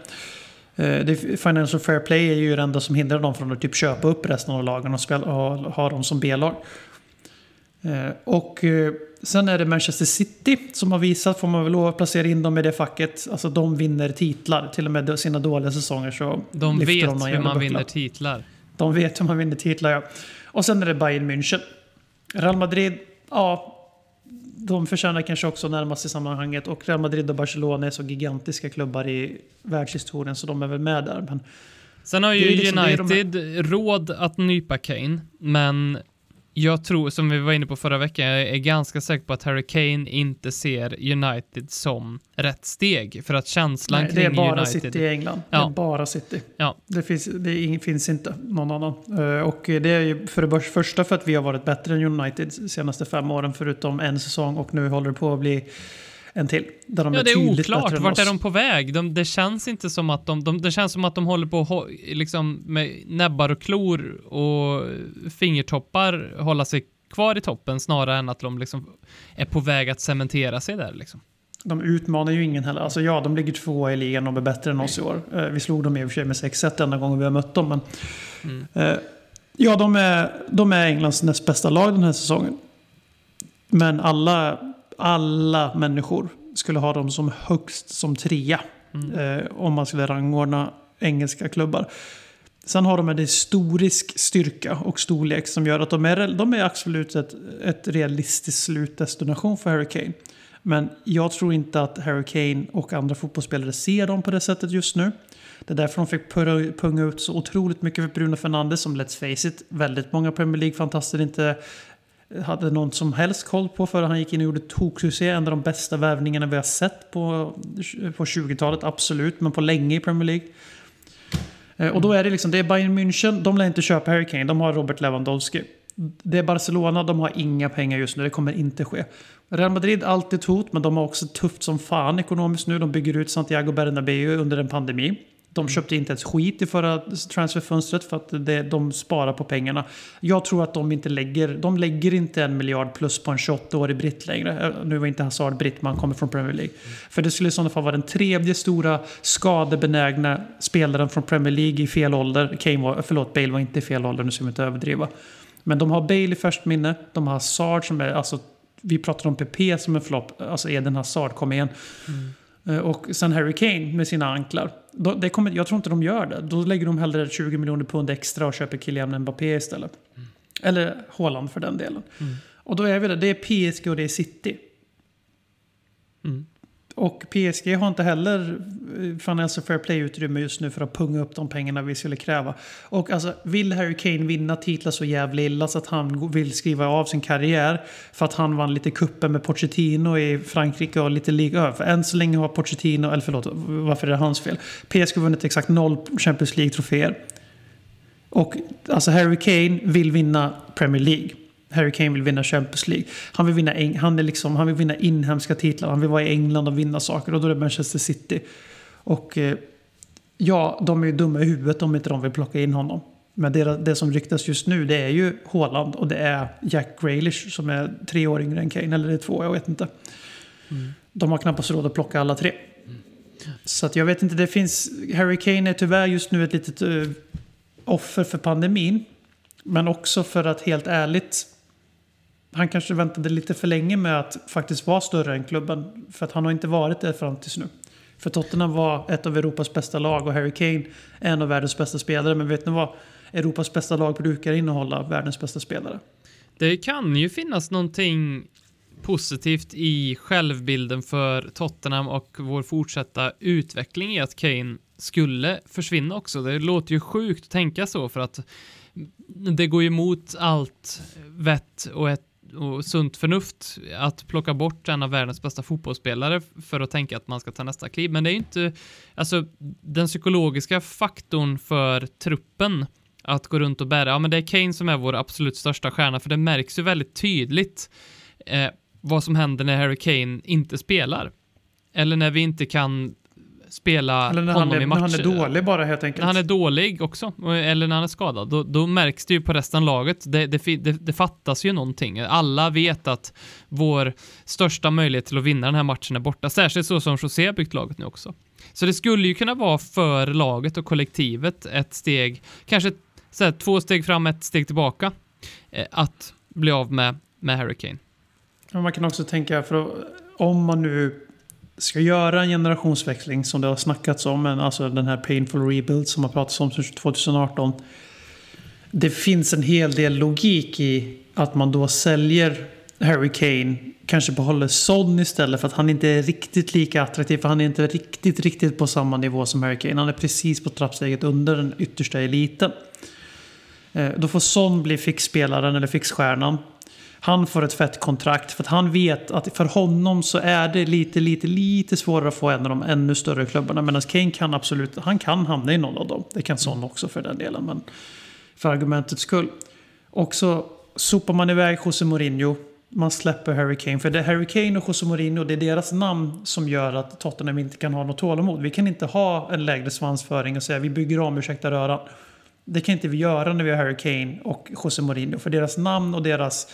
Eh, det. Financial Fair Play är ju det enda som hindrar dem från att typ köpa upp resten av lagen och, spela, och ha dem som B-lag. Eh, Och eh, sen är det Manchester City som har visat, får man väl lov att placera in dem i det facket. Alltså de vinner titlar. Till och med sina dåliga säsonger så De lyfter vet någon hur man vinner titlar. De vet hur man vinner titlar, ja. Och sen är det Bayern München. Real Madrid, ja. De förtjänar kanske också närmast i sammanhanget. Och Real Madrid och Barcelona är så gigantiska klubbar i världshistorien så de är väl med där. Men Sen har ju liksom- är de United råd att nypa Kane, men jag tror, som vi var inne på förra veckan, jag är ganska säker på att Harry Kane inte ser United som rätt steg. För att känslan nej, det är kring bara United... City i England. Det Ja. är bara City. Ja. Det, finns, det finns inte någon annan. Eh, Och det är ju för det första för att vi har varit bättre än United de senaste fem åren förutom en säsong och nu håller det på att bli en till. Där de Ja, är det är oklart. Vart är de på väg? De, det känns inte som att de, de... Det känns som att de håller på liksom med näbbar och klor och fingertoppar hålla sig kvar i toppen snarare än att de liksom är på väg att cementera sig där liksom. De utmanar ju ingen heller. Alltså ja, de ligger tvåa i ligan och är bättre än oss i år. Eh, Vi slog dem i och för sig med 6-1 enda gången vi har mött dem. Men, Mm. eh, ja, de är, de är Englands näst bästa lag den här säsongen. Men alla, alla människor skulle ha dem som högst som trea. Eh, om man skulle rangordna engelska klubbar. Sen har de en historisk styrka och storlek som gör att de är, de är absolut ett, ett realistiskt slutdestination för Harry Kane. Men jag tror inte att Harry Kane och andra fotbollsspelare ser dem på det sättet just nu. Det är därför de fick punga ut så otroligt mycket för Bruno Fernandes som let's face it, väldigt många Premier League-fantaster inte hade någon som helst koll på förrän han gick in och gjorde toksuccé. En av de bästa värvningarna vi har sett på, på 20-talet, absolut, men på länge i Premier League. Eh, och då är det liksom, det är Bayern München, de lär inte köpa Harry Kane, de har Robert Lewandowski. Det är Barcelona, de har inga pengar just nu, det kommer inte ske. Real Madrid, alltid ett hot, men de har också tufft som fan ekonomiskt nu. De bygger ut Santiago Bernabéu under en pandemi. De köpte inte ett skit i förra transferfönstret för att det, de sparar på pengarna. Jag tror att de inte lägger, de lägger inte en miljard plus på en 28-årig britt längre. Eh, Nu var inte Hazard britt, man kommer från Premier League. För det skulle i sådana fall vara den tredje stora skadebenägna spelaren från Premier League i fel ålder. Kane var, förlåt, Bale var inte i fel ålder, nu ska vi inte överdriva. Men de har Bale i färskt minne, de har Hazard som är, alltså vi pratar om PP som en flopp, alltså Eden Hazard, kom igen. Eh, Och sen Harry Kane med sina anklar. Det kommer, jag tror inte de gör det. Då lägger de hellre 20 miljoner pund extra och köper Kylian Mbappé istället. Eller Haaland för den delen. Och då är vi där, det är PSG och det är City. Mm. Och PSG har inte heller eh, financial fair play-utrymme just nu för att punga upp de pengarna vi skulle kräva. Och alltså, vill Harry Kane vinna titlar så jävla illa så att han vill skriva av sin karriär för att han vann lite kuppen med Pochettino i Frankrike och lite liga För än så länge har Pochettino, eller förlåt, varför är det hans fel? PSG har vunnit exakt noll Champions League-troféer. Och alltså Harry Kane vill vinna Premier League. Harry Kane vill vinna Champions League. Han vill vinna, han är liksom, han vill vinna inhemska titlar. Han vill vara i England och vinna saker. Och då är det Manchester City. Och eh, ja, de är ju dumma i huvudet om inte de vill plocka in honom. Men det, det som ryktas just nu det är ju Haaland och det är Jack Grealish som är tre år yngre än Kane. Eller det är två, jag vet inte. De har knappast råd att plocka alla tre. Så att jag vet inte, det finns... Harry Kane är tyvärr just nu ett litet eh, offer för pandemin. Men också för att helt ärligt, han kanske väntade lite för länge med att faktiskt vara större än klubben. För att han har inte varit det fram tills nu. För Tottenham var ett av Europas bästa lag och Harry Kane är en av världens bästa spelare. Men vet ni vad? Europas bästa lag brukar innehålla världens bästa spelare. Det kan ju finnas någonting positivt i självbilden för Tottenham och vår fortsatta utveckling i att Kane skulle försvinna också. Det låter ju sjukt att tänka så för att det går ju emot allt vett och ett och sunt förnuft att plocka bort en av världens bästa fotbollsspelare för att tänka att man ska ta nästa kliv. Men det är ju inte, alltså den psykologiska faktorn för truppen att gå runt och bära, ja men det är Kane som är vår absolut största stjärna, för det märks ju väldigt tydligt eh, vad som händer när Harry Kane inte spelar. Eller när vi inte kan spela Eller när honom han, är, i när matcher. han är dålig bara helt enkelt. När han är dålig också, eller när han är skadad, då, då märks det ju på resten av laget. Det, det, det, det fattas ju någonting. Alla vet att vår största möjlighet till att vinna den här matchen är borta, särskilt så som José har byggt laget nu också. Så det skulle ju kunna vara för laget och kollektivet ett steg, kanske så här, två steg fram, ett steg tillbaka, eh, att bli av med, med. Men man kan också tänka, för att, om man nu ska göra en generationsväxling som det har snackats om, men alltså den här painful rebuild som har pratats om sedan 2018. Det finns en hel del logik i att man då säljer Harry Kane, kanske behåller Son istället för att han inte är riktigt lika attraktiv, för han är inte riktigt, riktigt på samma nivå som Harry Kane. Han är precis på trappsteget under den yttersta eliten. Eh, då får Son bli fixspelaren eller fixstjärnan. Han får ett fett kontrakt för att han vet att för honom så är det lite, lite, lite svårare att få en av de ännu större klubbarna. Medan Kane kan absolut, han kan hamna i någon av dem. Det kan Son också för den delen, men för argumentets skull. Och så sopar man iväg José Mourinho. Man släpper Harry Kane. För det är Harry Kane och José Mourinho, det är deras namn som gör att Tottenham inte kan ha något tålamod. Vi kan inte ha en lägre svansföring och säga vi bygger om, ursäkta röran. Det kan inte vi göra när vi har Harry Kane och José Mourinho. För deras namn och deras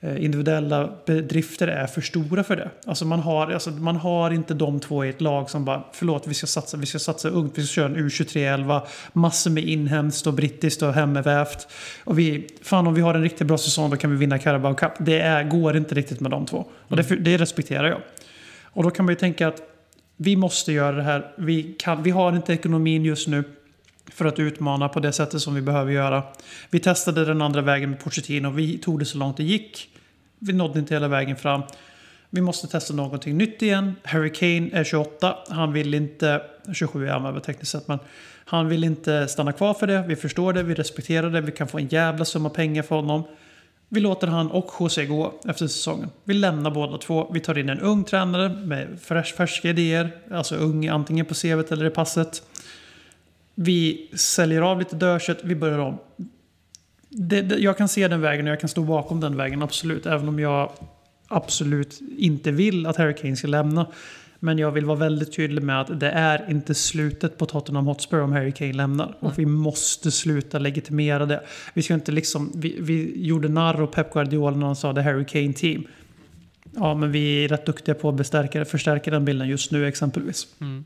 Eh, individuella bedrifter är för stora för det. Alltså man, har, alltså man har inte de två i ett lag som bara förlåt vi ska satsa, vi ska satsa ungt, vi ska köra en U23-11, massor med inhemskt och brittiskt och hemmavävt. Och vi, fan om vi har en riktigt bra säsong då kan vi vinna Carabao Cup. Det är, går inte riktigt med de två. Och det, det respekterar jag. Och då kan man ju tänka att vi måste göra det här. Vi, kan, vi har inte ekonomin just nu för att utmana på det sättet som vi behöver göra. Vi testade den andra vägen med Pochettino. Vi tog det så långt det gick. Vi nådde inte hela vägen fram. Vi måste testa någonting nytt igen. Harry Kane är 28. Han vill inte... 27 är han väl tekniskt sett, men han vill inte stanna kvar för det. Vi förstår det, vi respekterar det. Vi kan få en jävla summa pengar för honom. Vi låter han och José gå efter säsongen. Vi lämnar båda två. Vi tar in en ung tränare med färska idéer. Alltså ung antingen på CVt eller i passet. Vi säljer av lite dödkött, vi börjar om. Det, det, jag kan se den vägen och jag kan stå bakom den vägen, absolut. Även om jag absolut inte vill att Harry Kane ska lämna. Men jag vill vara väldigt tydlig med att det är inte slutet på Tottenham Hotspur om Harry Kane lämnar. Och vi måste sluta legitimera det. Vi ska inte liksom... Vi, vi gjorde narr och Pep Guardiola när han sa det Harry Kane team. Ja, men vi är rätt duktiga på att bestärka, förstärka den bilden just nu exempelvis. Mm.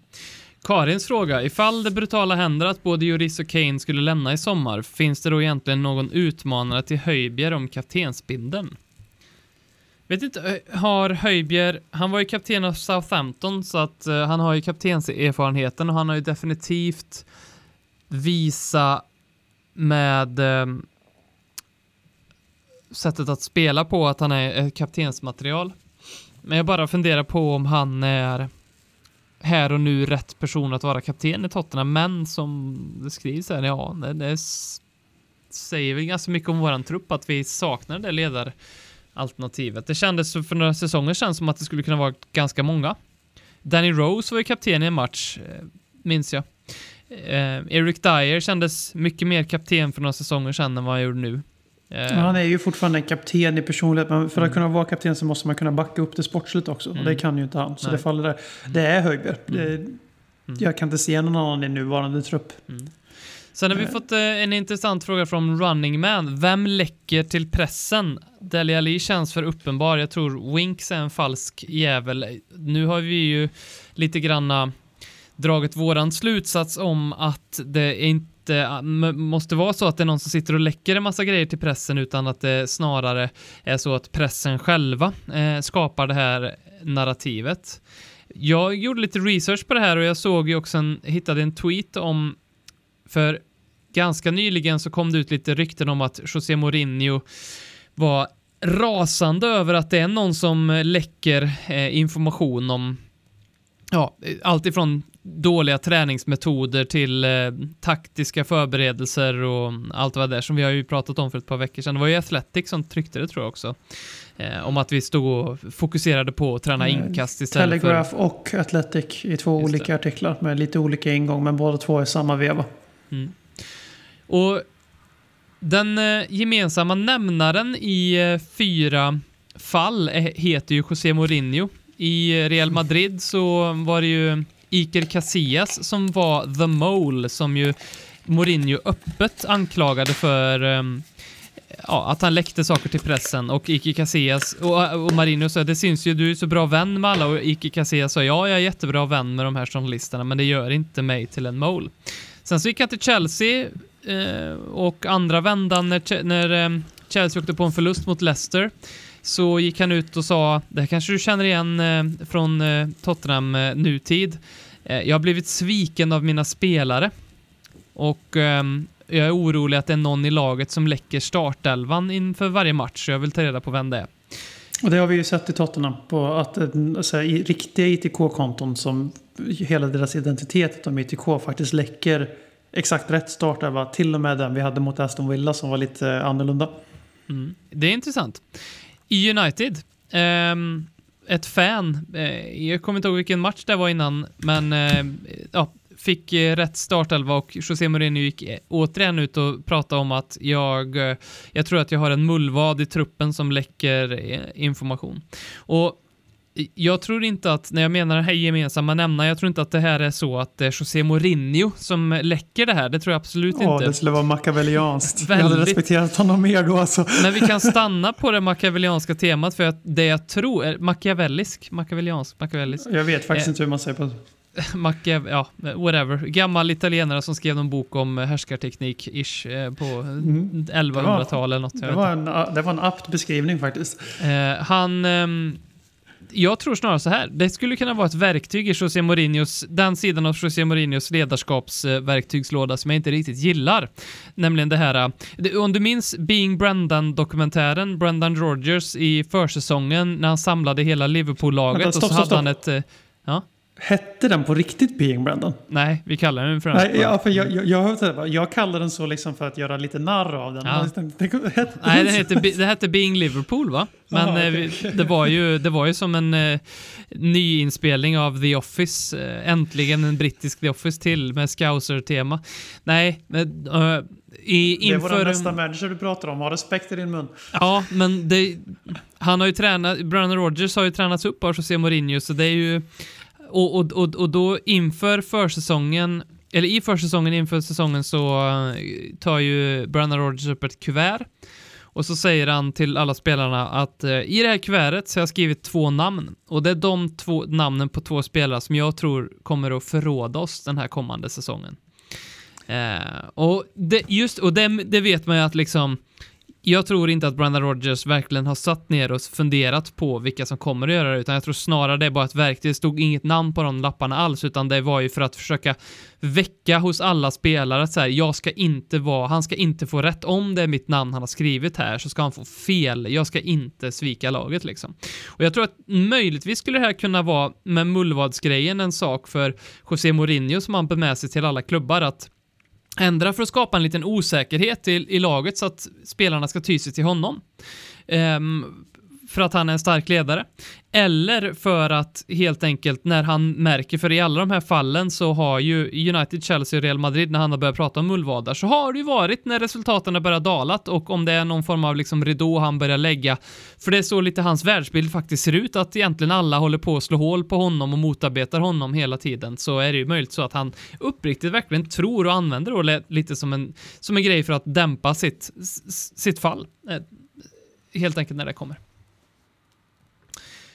Karins fråga, ifall det brutala händer att både Juris och Kane skulle lämna i sommar, finns det då egentligen någon utmanare till Höjbjer om kaptensbindeln? Vet inte, har Höjbjer, han var ju kapten av Southampton så att uh, han har ju kaptenserfarenheten och han har ju definitivt visa med uh, sättet att spela på att han är kaptensmaterial. Men jag bara funderar på om han är här och nu rätt person att vara kapten i Tottenham, men som det skrivs här, ja, det, det säger väl ganska mycket om våran trupp att vi saknar det ledaralternativet. Det kändes för några säsonger sedan som att det skulle kunna vara ganska många. Danny Rose var ju kapten i en match, eh, minns jag. Eh, Eric Dyer kändes mycket mer kapten för några säsonger sedan än vad han gjorde nu. Eh, Men han är ju fortfarande en kapten i personlighet. Men för att kunna vara kapten så måste man kunna backa upp det sportsligt också. Och det kan ju inte han. Så Nej. det faller där. Det är Höjbjerg. Det- Jag kan inte se någon annan i nuvarande trupp. Sen har vi Eh. fått eh, en intressant fråga från Running Man. Vem läcker till pressen? Dele Alli känns för uppenbar. Jag tror Winks är en falsk jävel. Nu har vi ju lite granna dragit våran slutsats om att det att eh, det måste vara så att det är någon som sitter och läcker en massa grejer till pressen utan att det snarare är så att pressen själva eh, skapar det här narrativet. Jag gjorde lite research på det här och jag såg ju också en, hittade en tweet om, för ganska nyligen så kom det ut lite rykten om att José Mourinho var rasande över att det är någon som eh, läcker information om ja, allt ifrån dåliga träningsmetoder till eh, taktiska förberedelser och allt vad det är som vi har ju pratat om för ett par veckor sedan. Det var ju Athletic som tryckte det tror jag också. Eh, om att vi stod och fokuserade på att träna Eh, inkast istället för... Telegraph och Athletic i två Just olika artiklar med lite olika ingång, men båda två är samma veva. Och den eh, gemensamma nämnaren i eh, fyra fall är, heter ju José Mourinho. I eh, Real Madrid så var det ju Iker Casillas som var the mole, som ju Mourinho öppet anklagade för um, ja, att han läckte saker till pressen. Och Iker Casillas och, och Mourinho sa det syns ju, du är så bra vän med alla. Och Iker Casillas sa ja, jag är jättebra vän med de här journalisterna men det gör inte mig till en mole. Sen så gick han till Chelsea eh, och andra vändan när, när eh, Chelsea åkte på en förlust mot Leicester så gick han ut och sa, det här kanske du känner igen eh, från eh, Tottenham eh, nutid, jag har blivit sviken av mina spelare och ehm, jag är orolig att det är någon i laget som läcker startelvan inför varje match, så jag vill ta reda på vem det är. Och det har vi ju sett i Tottenham på att så här, i riktiga ITK-konton som hela deras identitet om ITK faktiskt läcker exakt rätt startelva. Till och med den vi hade mot Aston Villa som var lite annorlunda. Mm. Det är intressant. I United, ehm, ett fan, eh, jag kommer inte ihåg vilken match det var innan, men eh, ja, fick eh, rätt startelva och José Mourinho gick eh, återigen ut och pratade om att jag, jag tror att jag har en mullvad i truppen som läcker information. Och jag tror inte att, när jag menar det här gemensamma nämnare, jag tror inte att det här är så att det är José Mourinho som läcker det här. Det tror jag absolut Ja, inte. det skulle vara machiavellianskt. Jag hade respekterat honom mer då alltså. Men vi kan [laughs] stanna på det machiavellianska temat för att det jag tror är machiavellisk, machiavelliansk, machiavellisk, Jag vet faktiskt Eh. inte hur man säger på [laughs] Machiav, ja, whatever. Gammal italienare som skrev någon bok om härskarteknik-ish eh, på Mm. 1100-tal eller något. jag det. Var en, det var en apt beskrivning faktiskt. Eh, han... ehm, jag tror snarare så här. Det skulle kunna vara ett verktyg i José Mourinhos, den sidan av José Mourinhos ledarskapsverktygslåda som jag inte riktigt gillar. Nämligen det här, eh, om du minns Being Brendan-dokumentären, Brendan Rodgers i försäsongen när han samlade hela Liverpool-laget och så hade han ett... eh, Ja, Hette den på riktigt Being Brandon? nej, vi kallar den för den. Nej, ja, för jag, jag, jag, det, jag kallar den så liksom för att göra lite narr av den. Ja. Men det- det- hette Nej, den det hette, det hette Being Liverpool va? Men Jaha, eh, okej. vi- det, var ju, det var ju som en eh, nyinspelning av The Office. Eh, äntligen en brittisk The Office till med Scouser-tema. Nej, men, eh, i, Det var den inför... nästa manager du pratar om. Ha respekt i din mun. Ja, men det, han har ju tränat, Brandon Rodgers har ju tränats upp av José Mourinho, så det är ju... Och, och, och, och då inför försäsongen, eller i försäsongen inför säsongen så eh, tar ju Brandon Rogers upp ett kuvert och så säger han till alla spelarna att eh, i det här kuvertet så har jag skrivit två namn och det är de två namnen på två spelare som jag tror kommer att förråda oss den här kommande säsongen. Eh, och det, just, och det, det vet man ju att liksom jag tror inte att Brandon Rogers verkligen har satt ner och funderat på vilka som kommer att göra det, utan jag tror snarare det är bara ett verktyg. Det stod inget namn på de lapparna alls, utan det var ju för att försöka väcka hos alla spelare att så här, jag ska inte vara, han ska inte få rätt. Om det är mitt namn han har skrivit här så ska han få fel. Jag ska inte svika laget liksom. Och jag tror att möjligtvis skulle det här kunna vara med mullvadsgrejen en sak för José Mourinho som han bär med sig till alla klubbar att ändra för att skapa en liten osäkerhet i, i laget så att spelarna ska ty sig till honom. Um, för att han är en stark ledare. Eller för att helt enkelt när han märker, för i alla de här fallen så har ju United, Chelsea och Real Madrid, när han har börjat prata om mullvadar, så har det ju varit när resultaten har börjat dalat och om det är någon form av liksom ridå han börjar lägga. För det är så lite hans världsbild faktiskt ser ut, att egentligen alla håller på att slå hål på honom och motarbetar honom hela tiden, så är det ju möjligt så att han uppriktigt verkligen tror och använder det lite som en, som en grej för att dämpa sitt, sitt fall. Eh, helt enkelt när det kommer.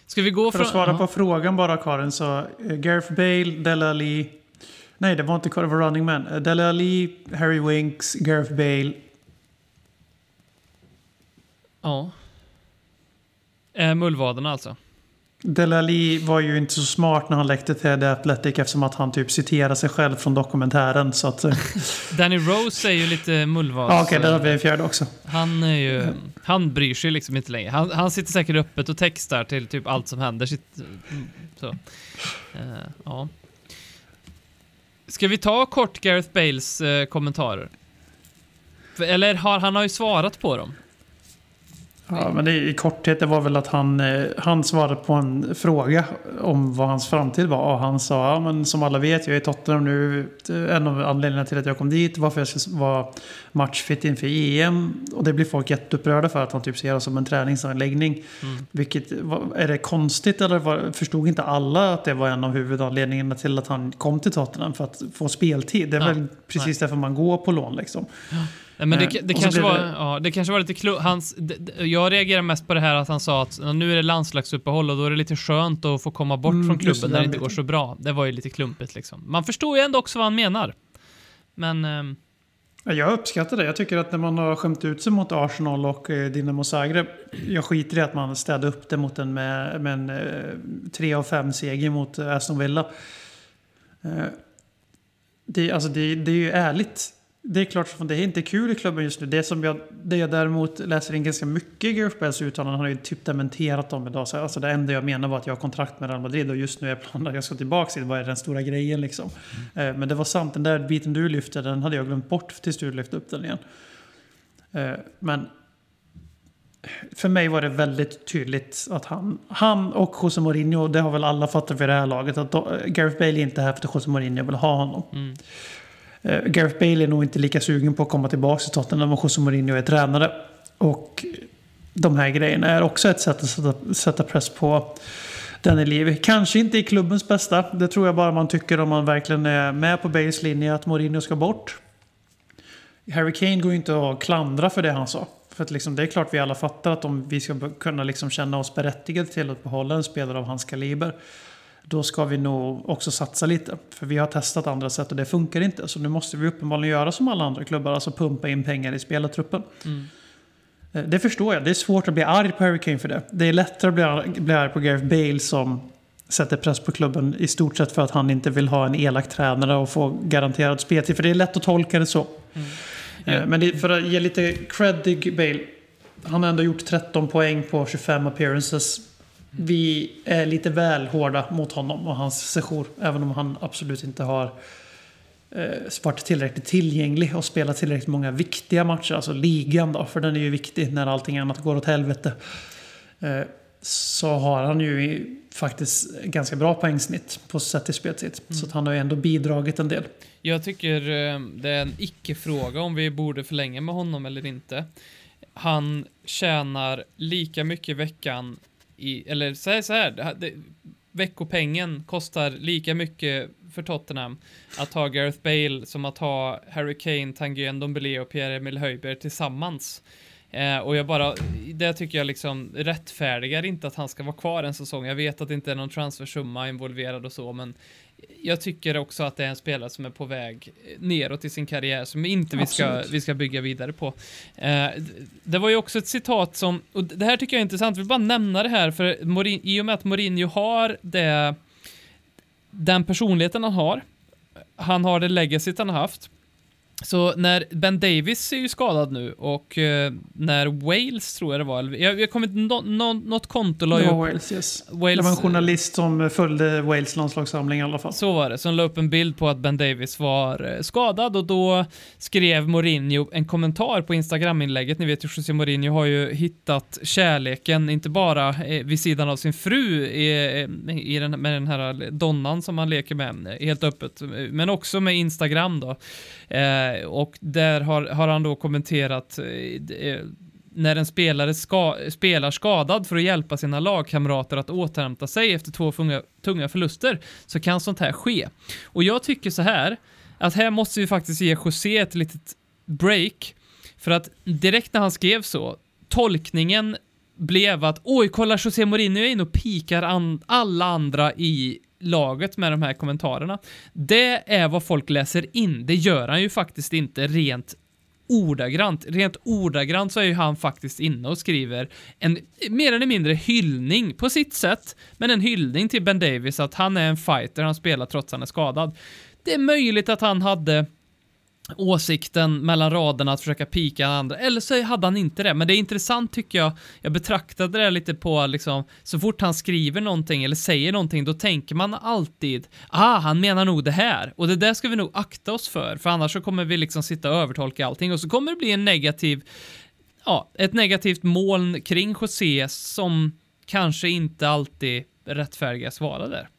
Ska vi gå För att från- svara Ja. på frågan bara Karin så eh, Gareth Bale, Dele Alli, Nej, det var inte Carter var running man. Eh, Dele Alli, Harry Winks, Gareth Bale. Ja. Eh, mullvaderna alltså. Dele Alli var ju inte så smart när han läckte till The Athletic eftersom att han typ citerar sig själv från dokumentären. Så att... eh, [laughs] Danny Rose är ju lite mullvads... Ja, okej, där har vi en fjärde också. Han är ju... Han bryr sig liksom inte längre. Han, han sitter säkert öppet och textar till typ allt som händer. Sitt, mm, så. Eh, ja. Ska vi ta kort Gareth Bales eh, kommentarer? Eller har han har ju svarat på dem. Ja, men det, i korthet det var väl att han, eh, han svarade på en fråga om vad hans framtid var. Och han sa, ja, men som alla vet, jag är i Tottenham nu. En av anledningarna till att jag kom dit, varför jag ska vara matchfit inför EM. Och det blir folk jätteupprörda för att han typ ser det som en träningsanläggning. Mm. Vilket, är det konstigt eller var, förstod inte alla att det var en av huvudanledningarna till att han kom till Tottenham? För att få speltid. Det är Ja, väl precis därför man går på lån liksom. Nej, men det, Eh, det, kanske var, det- ja, det kanske var lite klo, hans, d- d- Jag reagerar mest på det här att han sa att "Ja, nu är det landslagsuppehåll och då är det lite skönt att få komma bort Mm, från klubben det, när det inte går så bra. Det var ju lite klumpigt liksom. Man förstår ju ändå också vad han menar. Men... ehm, Ja, Jag uppskattar det. Jag tycker att när man har skämt ut sig mot Arsenal och eh, Dinamo Zagreb. Jag skiter i att man städade upp det mot en med, med en eh, 3 av 5 seger mot eh, Aston Villa. Eh, det, alltså det, det är ju ärligt. Det är klart det är inte kul i klubben just nu. Det som jag, det jag däremot läser in ganska mycket i Bales uttalanden. Han har ju typ dementerat dem idag. Så alltså det enda jag menar var att jag har kontrakt med Real Madrid och just nu är planen att jag ska tillbaka till Vad är den stora grejen liksom? Eh, Men det var sant, den där biten du lyfte, den hade jag glömt bort tills du lyfte upp den igen. Eh, Men för mig var det väldigt tydligt att han, han och José Mourinho, det har väl alla fattat vid det här laget, att Gareth Bale är inte här för att José Mourinho vill ha honom. Mm. Eh, Gareth Bale är nog inte lika sugen på att komma tillbaka till Tottenham om José Mourinho är tränare. Och de här grejerna är också ett sätt att sätta, sätta press på Danny Levy. Kanske inte i klubbens bästa. Det tror jag bara man tycker om man verkligen är med på Bales linje att Mourinho ska bort. Harry Kane går ju inte att klandra för det han sa. För att liksom, det är klart vi alla fattar att om vi ska kunna liksom känna oss berättigade till att behålla en spelare av hans kaliber. Då ska vi nog också satsa lite. För vi har testat andra sätt och det funkar inte. Så nu måste vi uppenbarligen göra som alla andra klubbar. Alltså pumpa in pengar i spelartruppen. Mm. Eh, Det förstår jag. Det är svårt att bli arg på Harry Kane för det. Det är lättare att bli arg, på Gareth Bale som sätter press på klubben i stort sett för att han inte vill ha en elak tränare och få garanterad speltid. För det är lätt att tolka det så. Ja. Eh, Men det, för att ge lite cred till Bale. Han har ändå gjort 13 poäng på 25 appearances. Vi är lite väl hårda mot honom och hans sejour. Även om han absolut inte har eh, varit tillräckligt tillgänglig och spelat tillräckligt många viktiga matcher. Alltså ligan då, för den är ju viktig när allting annat går åt helvete. Eh, så har han ju faktiskt ganska bra poängsnitt på sätt till speltid. Så att han har ju ändå bidragit en del. Jag tycker eh, det är en icke-fråga om vi borde förlänga med honom eller inte. Han tjänar lika mycket i veckan i, eller säg så här, det, här- det, veckopengen kostar lika mycket för Tottenham att ha Gareth Bale som att ha Harry Kane, Tanguy Dombele och Pierre-Emil Höjberg tillsammans. Eh, och jag bara, det tycker jag liksom rättfärdigar inte att han ska vara kvar en säsong. Jag vet att det inte är någon transfersumma involverad och så, men jag tycker också att det är en spelare som är på väg neråt i sin karriär som inte vi ska, vi ska bygga vidare på. Eh, det var ju också ett citat som, och det här tycker jag är intressant, vi vill bara nämna det här, för Morin, i och med att Mourinho har det, den personligheten han har, han har det legacyt han har haft, så när Ben Davis är ju skadad nu och eh, när Wales tror jag det var, jag, jag kommer inte, nå- nå- något konto la ju upp Wales, yes. Wales, Det var en journalist som följde Wales landslagssamling i alla fall. Så var det, som la upp en bild på att Ben Davis var eh, skadad och då skrev Mourinho en kommentar på Instagram-inlägget. Ni vet ju, José Mourinho har ju hittat kärleken, inte bara eh, vid sidan av sin fru i, eh, i den, med den här donnan som han leker med, eh, helt öppet, men också med Instagram då. Eh, Eh, och där har, har han då kommenterat eh, eh, när en spelare ska, spelar skadad för att hjälpa sina lagkamrater att återhämta sig efter två funga, tunga förluster så kan sånt här ske. Och jag tycker så här, att här måste vi faktiskt ge José ett litet break. För att direkt när han skrev så, tolkningen blev att oj, kolla José Mourinho är inne och pikar an alla andra i laget med de här kommentarerna. Det är vad folk läser in. Det gör han ju faktiskt inte rent ordagrant. Rent ordagrant så är ju han faktiskt inne och skriver en mer eller mindre hyllning på sitt sätt, men en hyllning till Ben Davis att han är en fighter, han spelar trots att han är skadad. Det är möjligt att han hade åsikten mellan raderna att försöka pika andra, eller så hade han inte det. Men det är intressant tycker jag, jag betraktade det lite på liksom, så fort han skriver någonting eller säger någonting, då tänker man alltid, ah, han menar nog det här. Och det där ska vi nog akta oss för, för annars så kommer vi liksom sitta och övertolka allting och så kommer det bli en negativ, ja, ett negativt moln kring José som kanske inte alltid rättfärdigas vara där.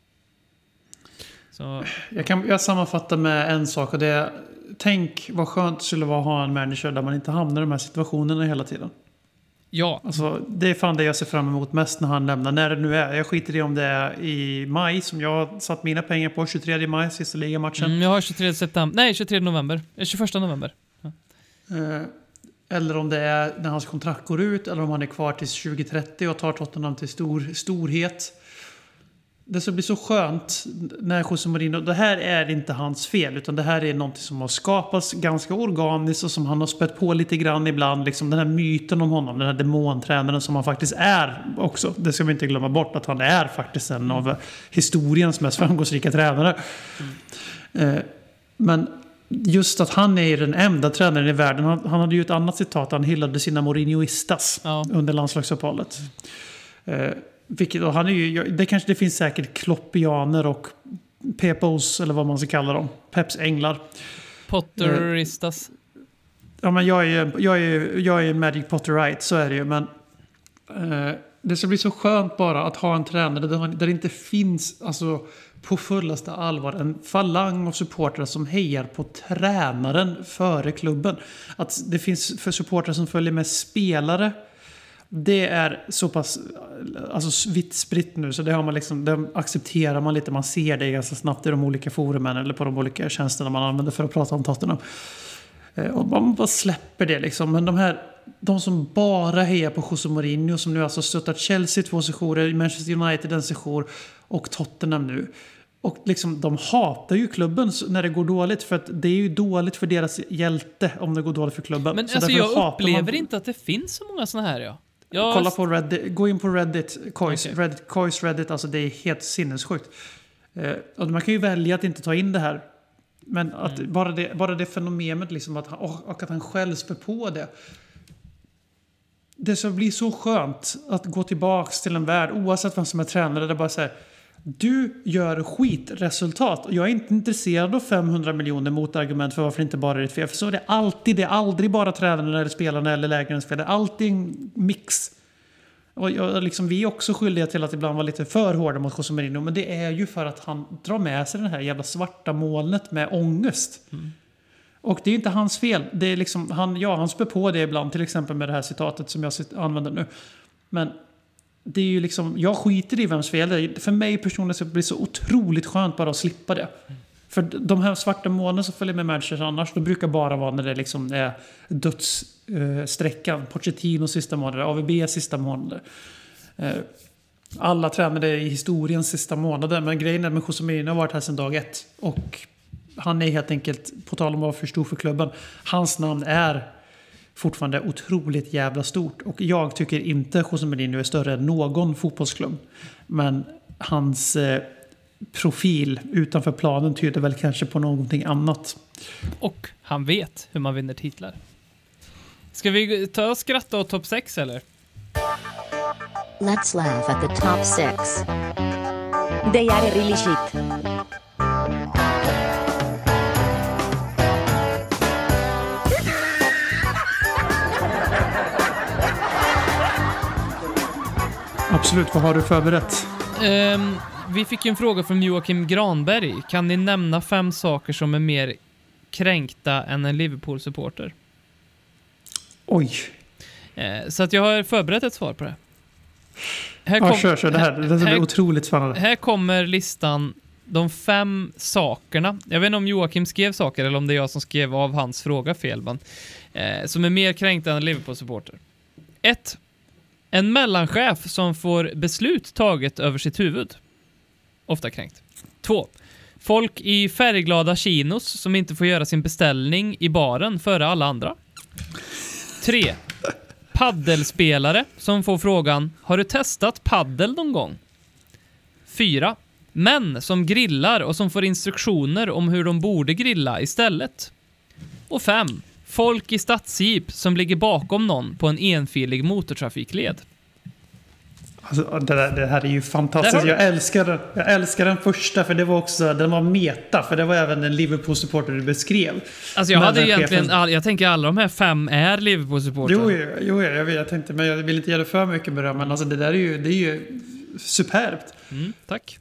Så, Jag kan jag sammanfattar med en sak och det är Tänk vad skönt det skulle vara att ha en manager där man inte hamnar i de här situationerna hela tiden. ja, Alltså, det är fan det jag ser fram emot mest när han lämnar. När det nu är. Jag skiter i om det är i maj som jag har satt mina pengar på. 23 maj, sista ligamatchen. mm, jag har 23 september, nej 23 november, Eh, 21 november. Eh, eller om det är när hans kontrakt går ut. Eller om han är kvar till 2030 och tar Tottenham till stor, storhet. Det ska bli så skönt när José Mourinho... Det här är inte hans fel. Utan det här är något som har skapats ganska organiskt och som han har spett på lite grann ibland. Liksom den här myten om honom. Den här demontränaren som han faktiskt är också. Det ska vi inte glömma bort. Att han är faktiskt en av historiens mest framgångsrika tränare. Eh, men just att han är den enda tränaren i världen. Han, han hade ju ett annat citat. Han hyllade sina Mourinhoistas Ja. under landslagsuppehållet. Eh, vilket, och han är ju, det, kanske, det finns säkert kloppianer och pepos, eller vad man ska kalla dem. Peps änglar. Potteristas. Ja, men jag är jag är, jag är Magic Potterite, så är det ju. Men eh, det ska bli så skönt bara att ha en tränare där, man, där det inte finns alltså, på fullaste allvar en falang av supportrar som hejar på tränaren före klubben. Att det finns för supportrar som följer med spelare. Det är så pass alltså, vitt spritt nu så det, har man liksom, det accepterar man lite. Man ser det ganska snabbt i de olika forumen eller på de olika tjänsterna man använder för att prata om Tottenham. Eh, Och man bara släpper det liksom. Men de här, de som bara hejar på José Mourinho som nu alltså stöttat Chelsea två sessioner, Manchester United en session och Tottenham nu. Och liksom, de hatar ju klubben när det går dåligt för att det är ju dåligt för deras hjälte om det går dåligt för klubben. Men Så alltså jag upplever man- inte att det finns så många såna här ja. Jag, Kolla på Reddit, gå in på Reddit, Kois, Okej. Reddit, Kois Reddit, alltså det är helt sinnessjukt. Eh, och man kan ju välja att inte ta in det här. Men att Mm. bara, det, bara det fenomenet liksom att han, och, att han själv spär på det. Det ska bli så skönt att gå tillbaks till en värld, oavsett vem som är tränare, där bara säger du gör skitresultat. Jag är inte intresserad av 500 miljoner motargument för varför det inte bara är ditt fel. För så är det alltid. Det är aldrig bara tränarna eller spelarna eller läkarens fel. Det är alltid en mix. Och jag, liksom, vi är också skyldiga till att ibland vara lite för hårda mot José Mourinho. Men det är ju för att han drar med sig det här jävla svarta molnet med ångest. Och det är inte hans fel. Det är liksom, han, ja, han spär på det ibland. Till exempel med det här citatet som jag använder nu. Men det är ju liksom, jag skiter i vems fel det är. För mig personligen så blir det så otroligt skönt bara att slippa det. För de här svarta molnen som följer med Manchester annars, de brukar bara vara när det liksom är dödssträckan. Pochettino sista månader, AVB sista månader. Eh, alla tränade i historiens sista månader, men grejen är med José Mourinho har varit här sedan dag ett. Och han är helt enkelt, på tal om att vara för stor för klubben, hans namn är fortfarande otroligt jävla stort. Och jag tycker inte José Mourinho är större än någon fotbollsklubb. Men hans eh, profil utanför planen tyder väl kanske på någonting annat. och han vet hur man vinner titlar. Ska vi ta och skratta åt topp 6 eller? Let's laugh at the top six. They are really shit. Absolut, vad har du förberett? Ehm, vi fick ju en fråga från Joakim Granberg. Kan ni nämna fem saker som är mer kränkta än en Liverpool-supporter? Oj. Eh, så att jag har förberett ett svar på det. Här, Ja, kom- kör, kör. Det här, det här här- otroligt spännande. här kommer listan, de fem sakerna. Jag vet inte om Joakim skrev saker eller om det är jag som skrev av hans fråga fel, men eh, som är mer kränkta än en Liverpool-supporter. 1. En mellanchef som får beslut taget över sitt huvud. Ofta kränkt. Två. Folk i färgglada chinos som inte får göra sin beställning i baren före alla andra. Tre. Paddelspelare som får frågan “Har du testat paddel någon gång?” 4. Män som grillar och som får instruktioner om hur de borde grilla istället. Och 5. Folk i stadsjeep som ligger bakom någon på en enfilig motortrafikled. Alltså, det, där, det här är ju fantastiskt. Jag älskar, den- jag älskar den första för det var också, den var meta. För det var även en Liverpool-supporter du beskrev. Alltså jag Men hade den egentligen, chefen- all, jag tänker alla de här fem är Liverpool-supportrar. Jo, jo, jo, jag vet. Jag tänkte, men jag vill inte ge det för mycket beröm. Men alltså det där är ju, det är ju superbt. Mm, tack.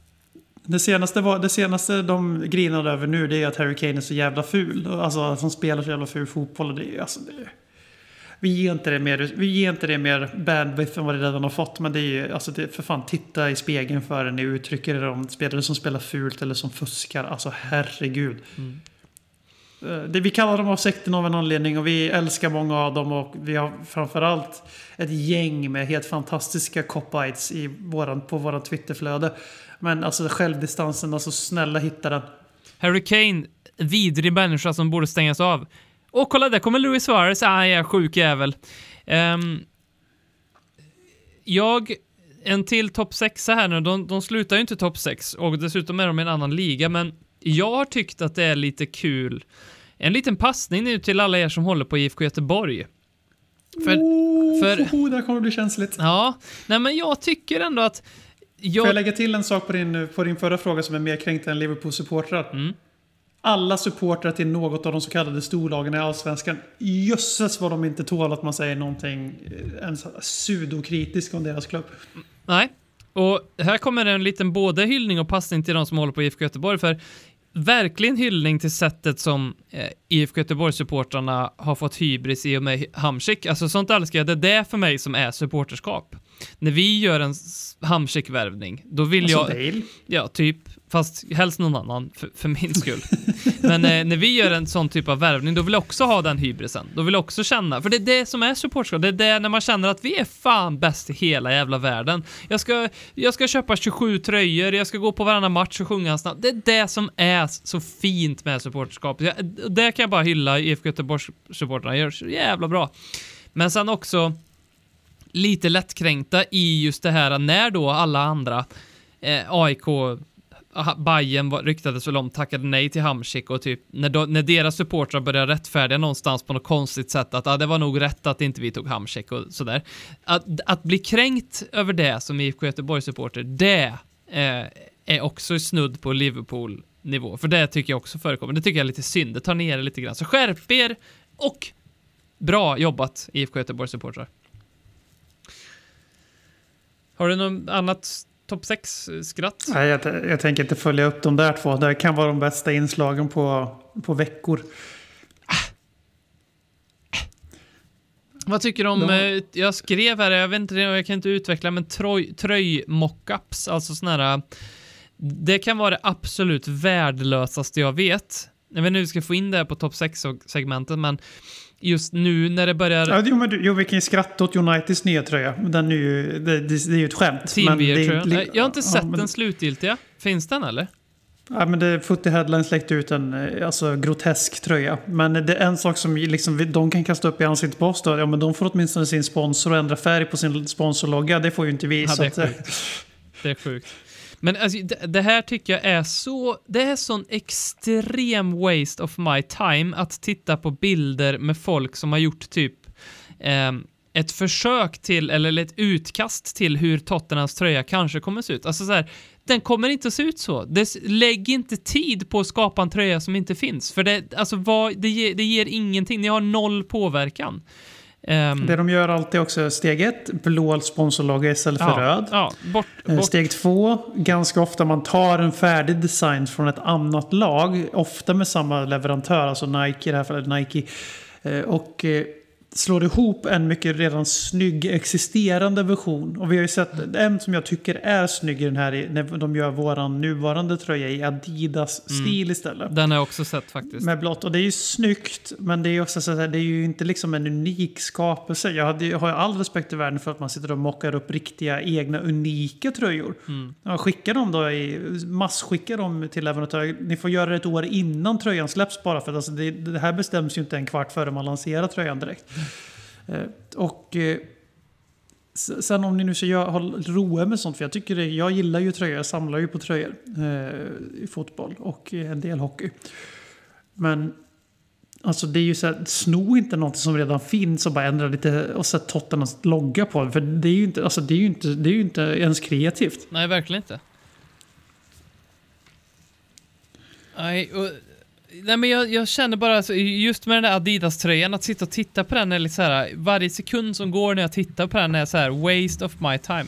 Det senaste, var, det senaste de grinade över nu det är att Harry Kane är så jävla ful. Alltså att han spelar så jävla ful fotboll. Och det, är- alltså, det, vi, ger inte det mer, vi ger inte det mer bandwidth än vad det redan har fått. Men det är ju, alltså det, för fan, titta i spegeln för ni uttrycker er om spelare som spelar fult eller som fuskar. Alltså herregud. Eh, Det, vi kallar dem av sekten av en anledning och vi älskar många av dem och vi har framförallt ett gäng med helt fantastiska cop-ites i våran, på våran Twitterflöde. Men alltså självdistansen, alltså snälla hitta den. Harry Kane, vidrig människa som borde stängas av. Och kolla, där kommer Luis Suarez. Ah, ja, sjuk jävel. Ehm, jag, en till topp 6 här nu. De, de slutar ju inte topp 6 och dessutom är de i en annan liga, men jag har tyckt att det är lite kul. En liten passning nu till alla er som håller på IFK Göteborg. För, oh, för- oh, [laughs] där kommer det bli känsligt. ja, nej men jag tycker ändå att Får jag jag, lägga till en sak på din, på din förra fråga som är mer kränkt än Liverpool-supportrar? Mm. Alla supportrar till något av de så kallade storlagen i Allsvenskan. Jösses vad de inte tål att man säger någonting eh, ens pseudokritiskt om deras klubb. Nej. Och här kommer en liten både hyllning och passning till de som håller på IFK Göteborg, för verkligen hyllning till sättet som eh, IFK Göteborg-supportrarna har fått hybris i och med Hamsik. Alltså sånt älskar jag. Det är det för mig som är supporterskap. När vi gör en Hamsik-värvning, då vill Alltså jag... Bale. Ja, typ. Fast helst någon annan, för, för min skull. [laughs] Men eh, när vi gör en sån typ av värvning, då vill jag också ha den hybrisen. Då vill jag också känna, för det är det som är supportskap. Det är det när man känner att vi är fan bäst i hela jävla världen. Jag ska, jag ska köpa 27 tröjor, jag ska gå på varannan match och sjunga hans namn. Det är det som är så fint med supporterskap. Det kan jag bara hylla IFK Göteborgs-supportrarna, gör så jävla bra. Men sen också lite lättkränkta i just det här när då alla andra eh, AIK ah, Bayern var- ryktades väl om tackade nej till Hamsik och typ när, då, när deras supportrar började rättfärdiga någonstans på något konstigt sätt att ah, det var nog rätt att inte vi tog Hamsik och sådär. Att, att bli kränkt över det som IFK Göteborg-supporter, det eh, är också snudd på Liverpool-nivå. För det tycker jag också förekommer. Det tycker jag är lite synd. Det tar ner det lite grann. Så skärp er och bra jobbat IFK Göteborg-supportrar. Har du något annat topp 6-skratt? Nej, jag, jag tänker inte följa upp de där två. Det kan vara de bästa inslagen på, på veckor. Vad tycker du om, De- eh, jag skrev här, jag vet inte, jag kan inte utveckla, men troj, tröj-mockups, alltså sådana här, det kan vara det absolut värdelösaste jag vet. Jag vet inte hur vi ska få in det här på topp 6-segmentet, men just nu när det börjar... Ja, jo, men jo, vi kan ju skratta åt Uniteds nya tröja. Den är ju, det, det, det är ju ett skämt. men Team det är Beer, tror inte li- jag. Har inte ja, sett men- den slutgiltiga. Finns den eller? Ja, men det, Footy Headlines läckte ut en eh, alltså, grotesk tröja. Men det är en sak som liksom, de kan kasta upp i ansiktet på oss då. Ja, men de får åtminstone sin sponsor och ändra färg på sin sponsorlogga. Det får ju inte vi. Ja, det är att. Det är sjukt. Men alltså, det, det här tycker jag är så... Det är sån extrem waste of my time att titta på bilder med folk som har gjort typ ehm, ett försök till, eller ett utkast till hur Tottenhams tröja kanske kommer se ut. Alltså så här, den kommer inte att se ut så. Det, lägg inte tid på att skapa en tröja som inte finns. För det, alltså, vad, det, ge, det ger ingenting. Ni har noll påverkan. Ehm, Det de gör alltid också, steg ett, blå sponsorlogga istället för ja, röd. Ja, bort, Eh, bort Steg två, ganska ofta man tar en färdig design från ett annat lag. Ofta med samma leverantör, alltså Nike i det här fallet. Nike. Eh, Och eh, slår ihop en mycket redan snygg existerande version. Och vi har ju sett en som jag tycker är snygg i den här, när de gör våran nuvarande tröja i Adidas-stil istället. Den har jag också sett faktiskt. Med blått. Och det är ju snyggt, men det är ju också så att det är ju inte liksom en unik skapelse. Jag, hade, jag har ju all respekt i världen för att man sitter och mockar upp riktiga egna unika tröjor. Ja, skicka dem då, i, massskicka dem till leverantörer. Ni får göra det ett år innan tröjan släpps bara för att alltså det, det här bestäms ju inte en kvart före man lanserar tröjan direkt. Eh, och eh, sen om ni nu ska göra- ha roa med sånt, för jag tycker det, jag gillar ju tröjor, jag samlar ju på tröjor eh, i fotboll och en del hockey. Men alltså det är ju så här, sno inte något som redan finns och bara ändra lite och sätt Tottenhams logga på det. För det är ju inte, alltså det är ju inte, det är ju inte ens kreativt. Nej, verkligen inte. Nej, och, nej men jag, jag känner bara, alltså, just med den där Adidas-tröjan, att sitta och titta på den är lite så här, varje sekund som går när jag tittar på den är så här, waste of my time.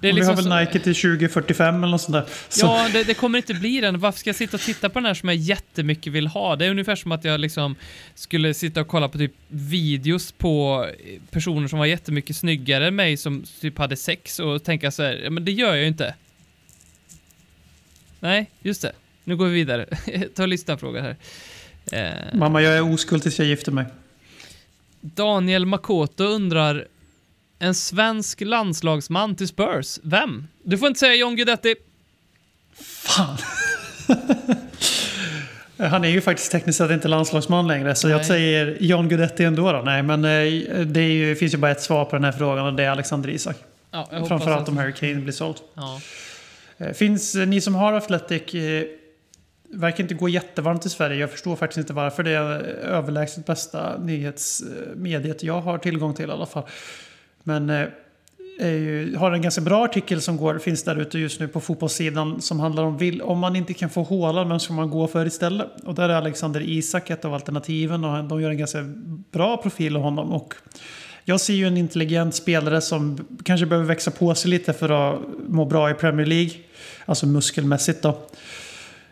Det är vi har väl så- Nike till 2045 eller något sånt där. Så, Ja, det, det kommer inte bli den. Varför ska jag sitta och titta på den här som jag jättemycket vill ha? Det är ungefär som att jag liksom skulle sitta och kolla på typ videos på personer som var jättemycket snyggare än mig som typ hade sex och tänka så här, "Ja, men det gör jag ju inte. Nej, just det. Nu går vi vidare. [laughs] Ta lyssnarfråga här. Eh, Mamma, jag är oskuld tills jag gifter mig. Daniel Makoto undrar en svensk landslagsman till Spurs. Vem? Du får inte säga John Guidetti. Fan! [laughs] Han är ju faktiskt tekniskt sett inte landslagsman längre, så Nej. jag säger John Guidetti ändå då. Nej, men eh, det ju, finns ju bara ett svar på den här frågan och det är Alexander Isak. Ja, Framförallt att- om Harry Kane blir såld. Ja. Eh, Finns eh, ni som har Athletic, verkar inte gå jättevarmt i Sverige. Jag förstår faktiskt inte varför. Det är överlägset bästa nyhetsmediet jag har tillgång till i alla fall. Men eh, ju, har en ganska bra artikel som går, finns där ute just nu på fotbollssidan som handlar om vill, om man inte kan få hålan, vem ska man gå för istället? Och där är Alexander Isak ett av alternativen och de gör en ganska bra profil av honom. Och jag ser ju en intelligent spelare som kanske behöver växa på sig lite för att må bra i Premier League. Alltså muskelmässigt då.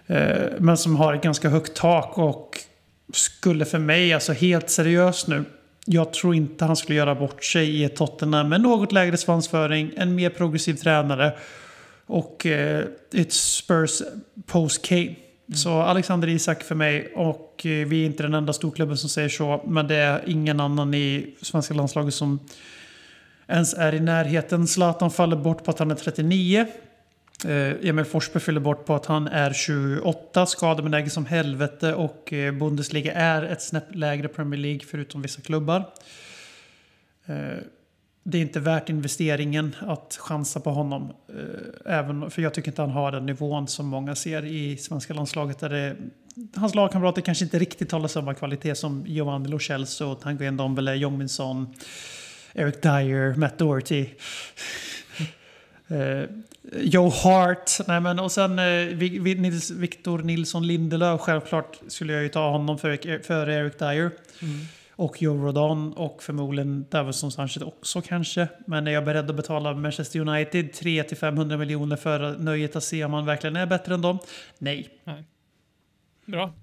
Eh, Men som har ett ganska högt tak och skulle för mig, alltså helt seriöst nu. Jag tror inte han skulle göra bort sig i Tottenham med något lägre svansföring, en mer progressiv tränare och eh, ett Spurs post-Kane. Så Alexander Isak för mig och eh, vi är inte den enda storklubben som säger så. Men det är ingen annan i svenska landslaget som ens är i närheten. Zlatan faller bort på att han är 39. Eh, Emil Forsberg fyller bort på att han är 28, skadebenägen som helvete och eh, Bundesliga är ett snäpp lägre Premier League förutom vissa klubbar. Eh, det är inte värt investeringen att chansa på honom. Eh, även, för jag tycker inte han har den nivån som många ser i svenska landslaget. Där det, hans lagkamrater kanske inte riktigt håller samma kvalitet som Giovanni Lo Celso, Tanguy Ndombele, Jong Min Son, Eric Dyer, Matt Doherty. Eh, Joe Hart. Nej, men, och sen eh, Nils, Victor Nilsson Lindelöf. Självklart skulle jag ju ta honom för, före Eric Dyer. Och Joe Rodon och förmodligen Davison Sanchez också kanske. Men är jag beredd att betala Manchester United 300-500 miljoner för nöjet att se om han verkligen är bättre än dem? Nej. Bra.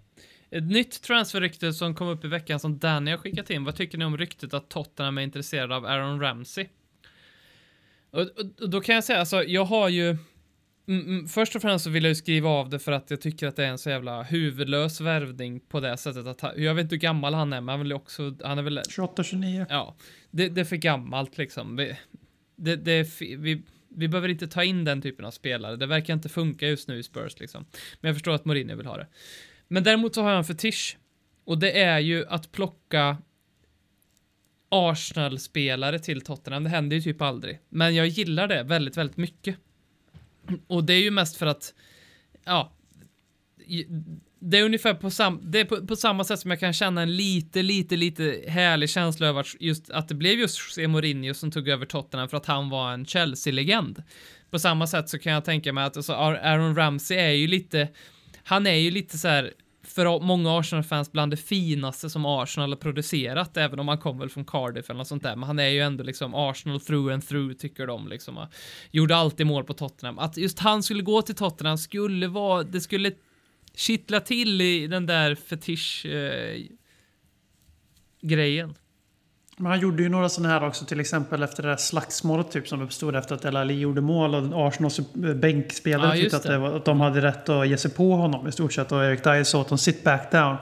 Ett nytt transferrykte som kom upp i veckan som Danny har skickat in. Vad tycker ni om ryktet att Tottenham är intresserade av Aaron Ramsey? Och, och, då kan jag säga, alltså, jag har ju... Mm, mm, först och främst så vill jag ju skriva av det för att jag tycker att det är en så jävla huvudlös värvning på det sättet att han, Jag vet inte hur gammal han är, men han är väl också... Han är väl... 28-29. Ja, det, det är för gammalt liksom. Vi, det, det är, vi, vi behöver inte ta in den typen av spelare. Det verkar inte funka just nu i Spurs liksom. Men jag förstår att Mourinho vill ha det. Men däremot så har jag en fetisch. Och det är ju att plocka Arsenal-spelare till Tottenham. Det händer ju typ aldrig. Men jag gillar det väldigt, väldigt mycket. Och det är ju mest för att, ja, det är ungefär på, sam det är på, på samma sätt som jag kan känna en lite, lite, lite härlig känsla över att just att det blev just José Mourinho som tog över Tottenham för att han var en Chelsea-legend. På samma sätt så kan jag tänka mig att alltså, Aaron Ramsey är ju lite, han är ju lite så här för många Arsenal-fans bland det finaste som Arsenal har producerat, även om han kom väl från Cardiff eller något sånt där, men han är ju ändå liksom Arsenal through and through, tycker de liksom. Gjorde alltid mål på Tottenham. Att just han skulle gå till Tottenham skulle vara, det skulle kittla till i den där fetisch eh, grejen. Men han gjorde ju några sådana här också, till exempel efter det där slagsmålet typ, som uppstod efter att El Ali gjorde mål och Arsenals bänkspelare Ja, tyckte att, det. var, att de hade rätt att ge sig på honom i stort sett. Och Erik Dyer sa åt dem sit back down. Mm.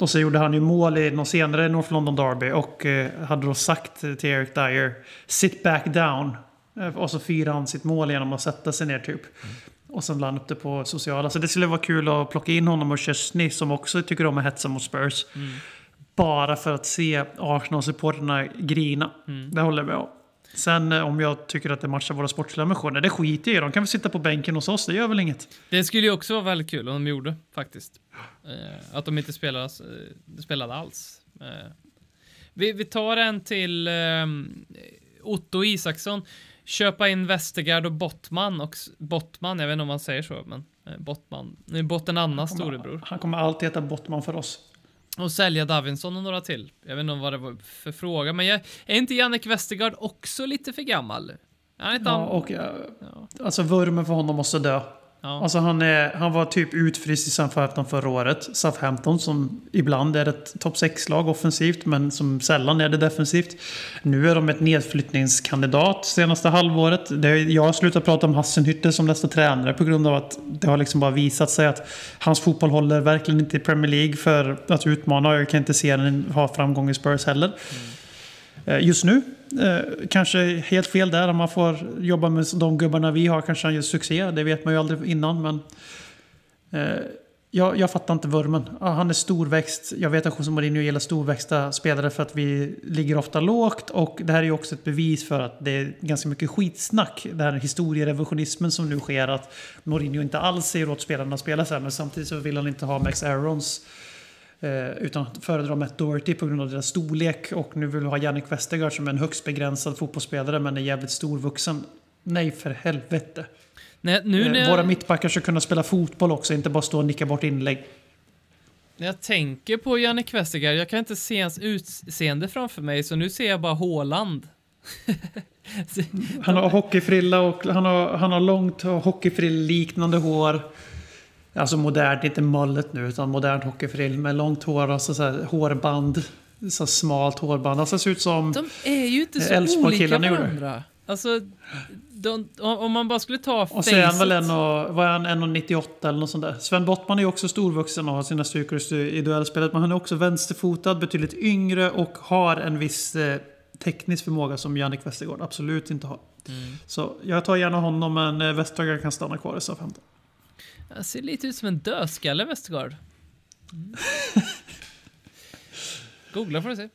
Och så gjorde han ju mål i någon senare North London Derby och eh, hade då sagt till Erik Dyer sit back down. Eh, Och så firade han sitt mål genom att sätta sig ner typ. Och sen la han upp det på sociala. Så det skulle vara kul att plocka in honom och Chesney som också tycker om att hetsa mot Spurs. Bara för att se Arsenal-supporterna grina. Det håller jag med om. Sen eh, om jag tycker att det matchar våra sportsliga ambitioner, det skiter jag i. De kan väl sitta på bänken hos oss, det gör väl inget. Det skulle ju också vara väldigt kul om de gjorde, faktiskt. Eh, att de inte spelade, eh, spelade alls. Eh, vi, vi tar en till eh, Otto Isaksson. Köpa in Westergaard och Bottman och Bottman, jag vet inte om man säger så, men eh, Bottman. Botten Annas storebror. Han kommer alltid heta Bottman för oss. Och sälja Davinson och några till. Jag vet inte vad det var för fråga, men jag, är inte Jannik Westergaard också lite för gammal? Är han inte Ja, och, eh, Alltså vurmen för honom måste dö. Ja. Alltså han, är, han var typ utfryst i Southampton förra året. Southampton som ibland är ett topp 6-lag offensivt men som sällan är det defensivt. Nu är de ett nedflyttningskandidat senaste halvåret. Det, jag har slutat prata om Hassenhütte som nästa tränare på grund av att det har liksom bara visat sig att hans fotboll håller verkligen inte i Premier League för att utmana. Jag kan inte se den ha framgång i Spurs heller. Eh, Just nu, eh, kanske helt fel där. Om man får jobba med de gubbarna vi har kanske han gör succé. Det vet man ju aldrig innan. Men eh, jag, jag fattar inte vurmen. Ah, han är storväxt. Jag vet att José Mourinho gillar storväxta spelare för att vi ligger ofta lågt. Och det här är ju också ett bevis för att det är ganska mycket skitsnack. Den här historierevisionismen som nu sker. Att Mourinho inte alls säger åt spelarna att spela så här. Men samtidigt så vill han inte ha Max Aarons Eh, utan att föredra Matt Doherty på grund av deras storlek. Och nu vill vi ha Jannik Westergaard som är en högst begränsad fotbollsspelare men är jävligt storvuxen. Nej, för helvete. Nej, nu när Eh, Våra mittbackar ska kunna spela fotboll också, inte bara stå och nicka bort inlägg. när jag tänker på Jannik Westergaard, jag kan inte se hans utseende framför mig, så nu ser jag bara Håland. [laughs] Han har hockeyfrilla och han har, han har långt hockeyfrill-liknande hår. Alltså modernt, inte mullet nu, utan modern hockeyfrill med långt hår och så, hårband. Så smalt hårband. Alltså ser ut som De är ju inte så olika varandra. Alltså, de, om man bara skulle ta facet. Och så är han väl en och, var han 1,98 eller något sånt där. Sven Bottman är ju också storvuxen och har sina styrkor i duellspelet. Men han är också vänsterfotad, betydligt yngre och har en viss eh, teknisk förmåga som Jannik Westergaard absolut inte har. Mm. Så jag tar gärna honom, men eh, Westergaard kan stanna kvar i SA-15. Jag ser lite ut som en dödskalle, Västergård. Mm. [laughs] Googla får du se.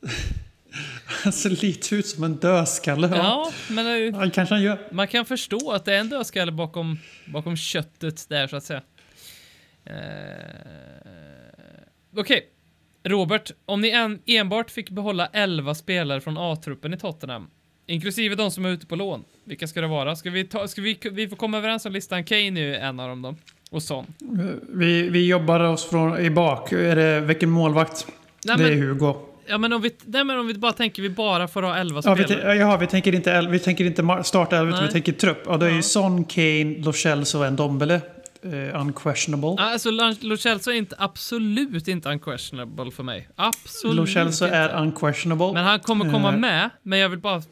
Han ser lite ut som en dödskalle. Ja, men ja, kanske han gör. man kan förstå att det är en dödskalle bakom, bakom köttet där så att säga. Uh, Okej, okay. Robert, om ni en, enbart fick behålla 11 spelare från A-truppen i Tottenham, inklusive de som är ute på lån, vilka ska det vara? Ska vi, ta, ska vi, vi får komma överens om listan? Kane är ju en av dem då. Och Son. Vi, vi jobbar oss från i bak. Är det, vilken målvakt? Nej, det är men, Hugo. ja, men om vi, nej, men om vi bara tänker vi bara får ha 11 Ja, vi, spelare. jaha, vi tänker inte, vi tänker inte starta elva, utan Nej. vi tänker trupp. Ja, då är Ja. ju Son, Kane, Lo Celso och Ndombele. Eh, unquestionable. Alltså, Lo Celso är inte, absolut inte unquestionable för mig. Absolut Lo Celso är unquestionable. Men han kommer komma Eh. med, men jag vill bara...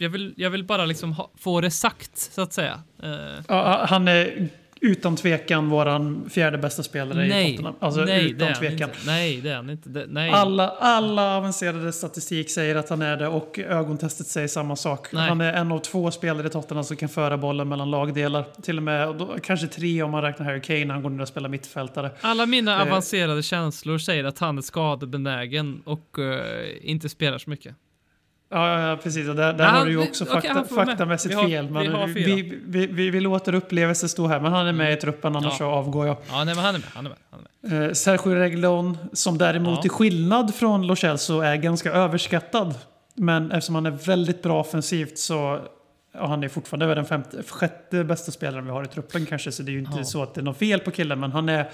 Jag vill, jag vill bara liksom ha, få det sagt, så att säga. Eh, Ja, han är utan tvekan våran fjärde bästa spelare i nej, Tottenham. Alltså nej, utan tvekan. inte. Nej, det är han inte. Det, nej. Alla, alla avancerade statistik säger att han är det och ögontestet säger samma sak. Nej. Han är en av två spelare i Tottenham som kan föra bollen mellan lagdelar. Till och med då, kanske tre om man räknar Harry Kane när han går ner och spelar mittfältare. Alla mina Eh. avancerade känslor säger att han är skadebenägen och eh, inte spelar så mycket. Ja, ja, precis. Och där där har du ju också fakta, med. faktamässigt Vi har- fel. Men vi, vi, vi, vi, vi låter upplevelser stå här. Men han är med i truppen, annars Ja. så avgår jag. Ja, nej, men han är med. Han är med. Han är med. Eh, Sergio Reguilon, som däremot Ja. till skillnad från Lo Celso är ganska överskattad. Men eftersom han är väldigt bra offensivt så ja, han är fortfarande den femte, sjätte bästa spelaren vi har i truppen kanske. Så det är ju inte Ja. så att det är något fel på killen. Men han är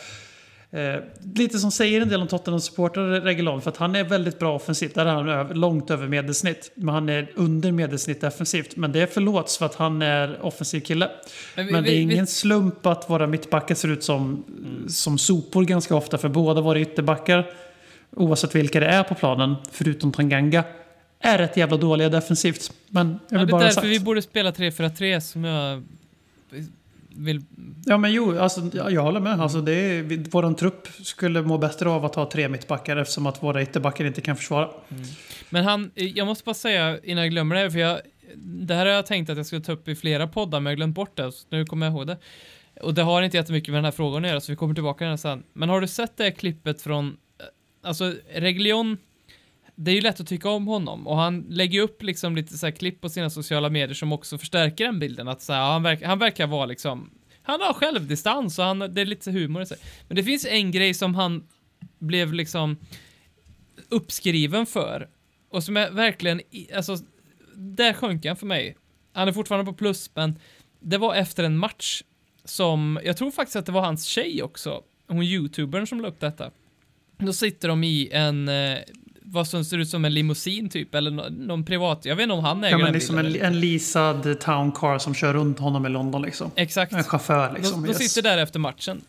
eh, lite som säger en del om Tottenhams supportrar Reguilon. För att han är väldigt bra offensivt. Där är han över, långt över medelsnitt. Men han är under medelsnitt defensivt. Men det förlåts för att han är offensiv kille. Men vi- Men det vi- är ingen vi- slump att våra mittbackar ser ut som, som sopor ganska ofta. För båda våra ytterbackar, oavsett vilka det är på planen, förutom Tanganga, är rätt jävla dåliga defensivt. Men jag Ja, vill det är bara därför sagt. vi borde spela 3-4-3 som jag vill... Ja men jo, alltså, ja, jag håller med. Alltså, det är, våran trupp skulle må bättre av att ha tre mittbackar eftersom att våra ytterbackar inte kan försvara. Men han, jag måste bara säga innan jag glömmer det, för jag, det här har jag tänkt att jag skulle ta upp i flera poddar, men jag har glömt bort det, så nu kommer jag ihåg det. Och det har inte jättemycket med den här frågan att göra, så vi kommer tillbaka till den sen. Men har du sett det här klippet från, alltså Reglion, det är ju lätt att tycka om honom och han lägger upp liksom lite så här klipp på sina sociala medier som också förstärker den bilden att så här, han, verkar, han verkar vara liksom, han har självdistans och han, det är lite humor i sig. Men det finns en grej som han blev liksom uppskriven för och som är verkligen, alltså, där sjönk han för mig. Han är fortfarande på plus, men det var efter en match som, jag tror faktiskt att det var hans tjej också, hon youtubern som la upp detta. Då sitter de i en, eh, vad som ser ut som en limousin typ, eller nå- någon privat, jag vet inte om han äger Ja, men den liksom bilen. en, en leasad town car som kör runt honom i London liksom. Exakt. En chaufför liksom. de, de yes. sitter där efter matchen.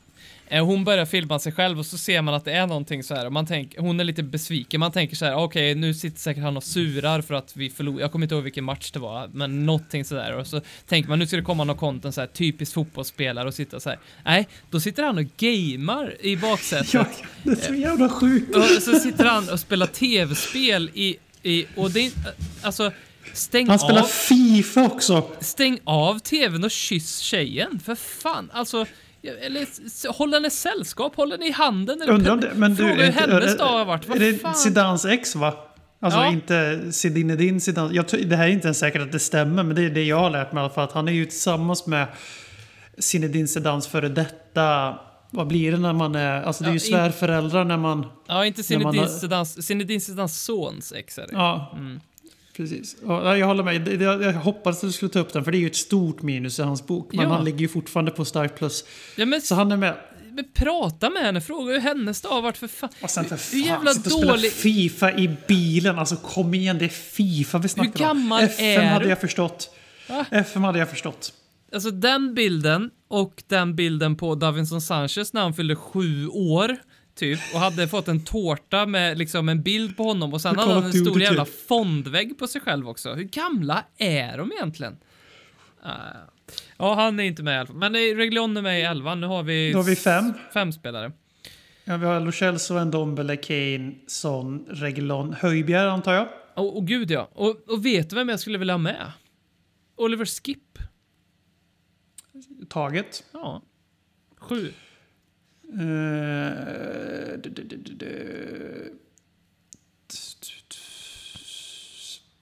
Eh, Hon börjar filma sig själv och så ser man att det är någonting så här och man tänker, hon är lite besviken, man tänker så här, okej nu sitter säkert han och surar för att vi förlorade, jag kommer inte ihåg vilken match det var, men någonting sådär och så tänker man nu ska det komma någon content så här typiskt fotbollsspelare och sitta så här. Nej, då sitter han och gamer i baksätet. [laughs] Ja, det är så jävla sjukt. Och så sitter han och spelar tv-spel i, i och det är alltså stäng Han spelar av, Fifa också. stäng av tvn och kyss tjejen, för fan, alltså eller s- håll henne sällskap, håll henne i handen eller Undrar det, men du, Fråga hur är hennes är- dag har varit, Är vad det fan? Zidans ex va? Alltså Ja. inte Zinedine Zidane. Jag, det här är inte ens säkert att det stämmer, men det är det jag har lärt mig i alla fall. Att han är ju tillsammans med Zinedine Zidans före detta... Vad blir det när man är... Alltså det är Ja, ju in- svärföräldrar när man... Ja, inte Zinedine Zidans, Zidans sons ex är det. Ja, Mm. Precis. Ja, jag håller med. Jag hoppades att du skulle ta upp den, för det är ju ett stort minus i hans bok. Men Ja. han ligger ju fortfarande på starkt plus. Ja, men, Så han är med. prata med henne, fråga hur hennes dag varit för fan. Och sen för Hur fan, jävla sitta och spela dålig- Fifa i bilen. Alltså kom igen, det är Fifa vi snackar gammal om. FM är hade du? jag förstått. Va? FM hade jag förstått. Alltså den bilden och den bilden på Davinson Sanchez när han fyllde sju år, typ, och hade fått en tårta med liksom en bild på honom och sen hade han en stor jävla typ. fondvägg på sig själv också. Hur gamla är de egentligen? Ah. Ja, han är inte med i alla fall. Men Reglion är med i elvan. Nu har vi... Då har vi fem. Fem spelare. Ja, vi har Lo Celso, Ndombele, Kane, Son, Reguilon, Höjbjerg antar jag. Och, och gud ja. Och, och vet du vem jag skulle vilja ha med? Oliver Skip. Taget. Ja. Sju.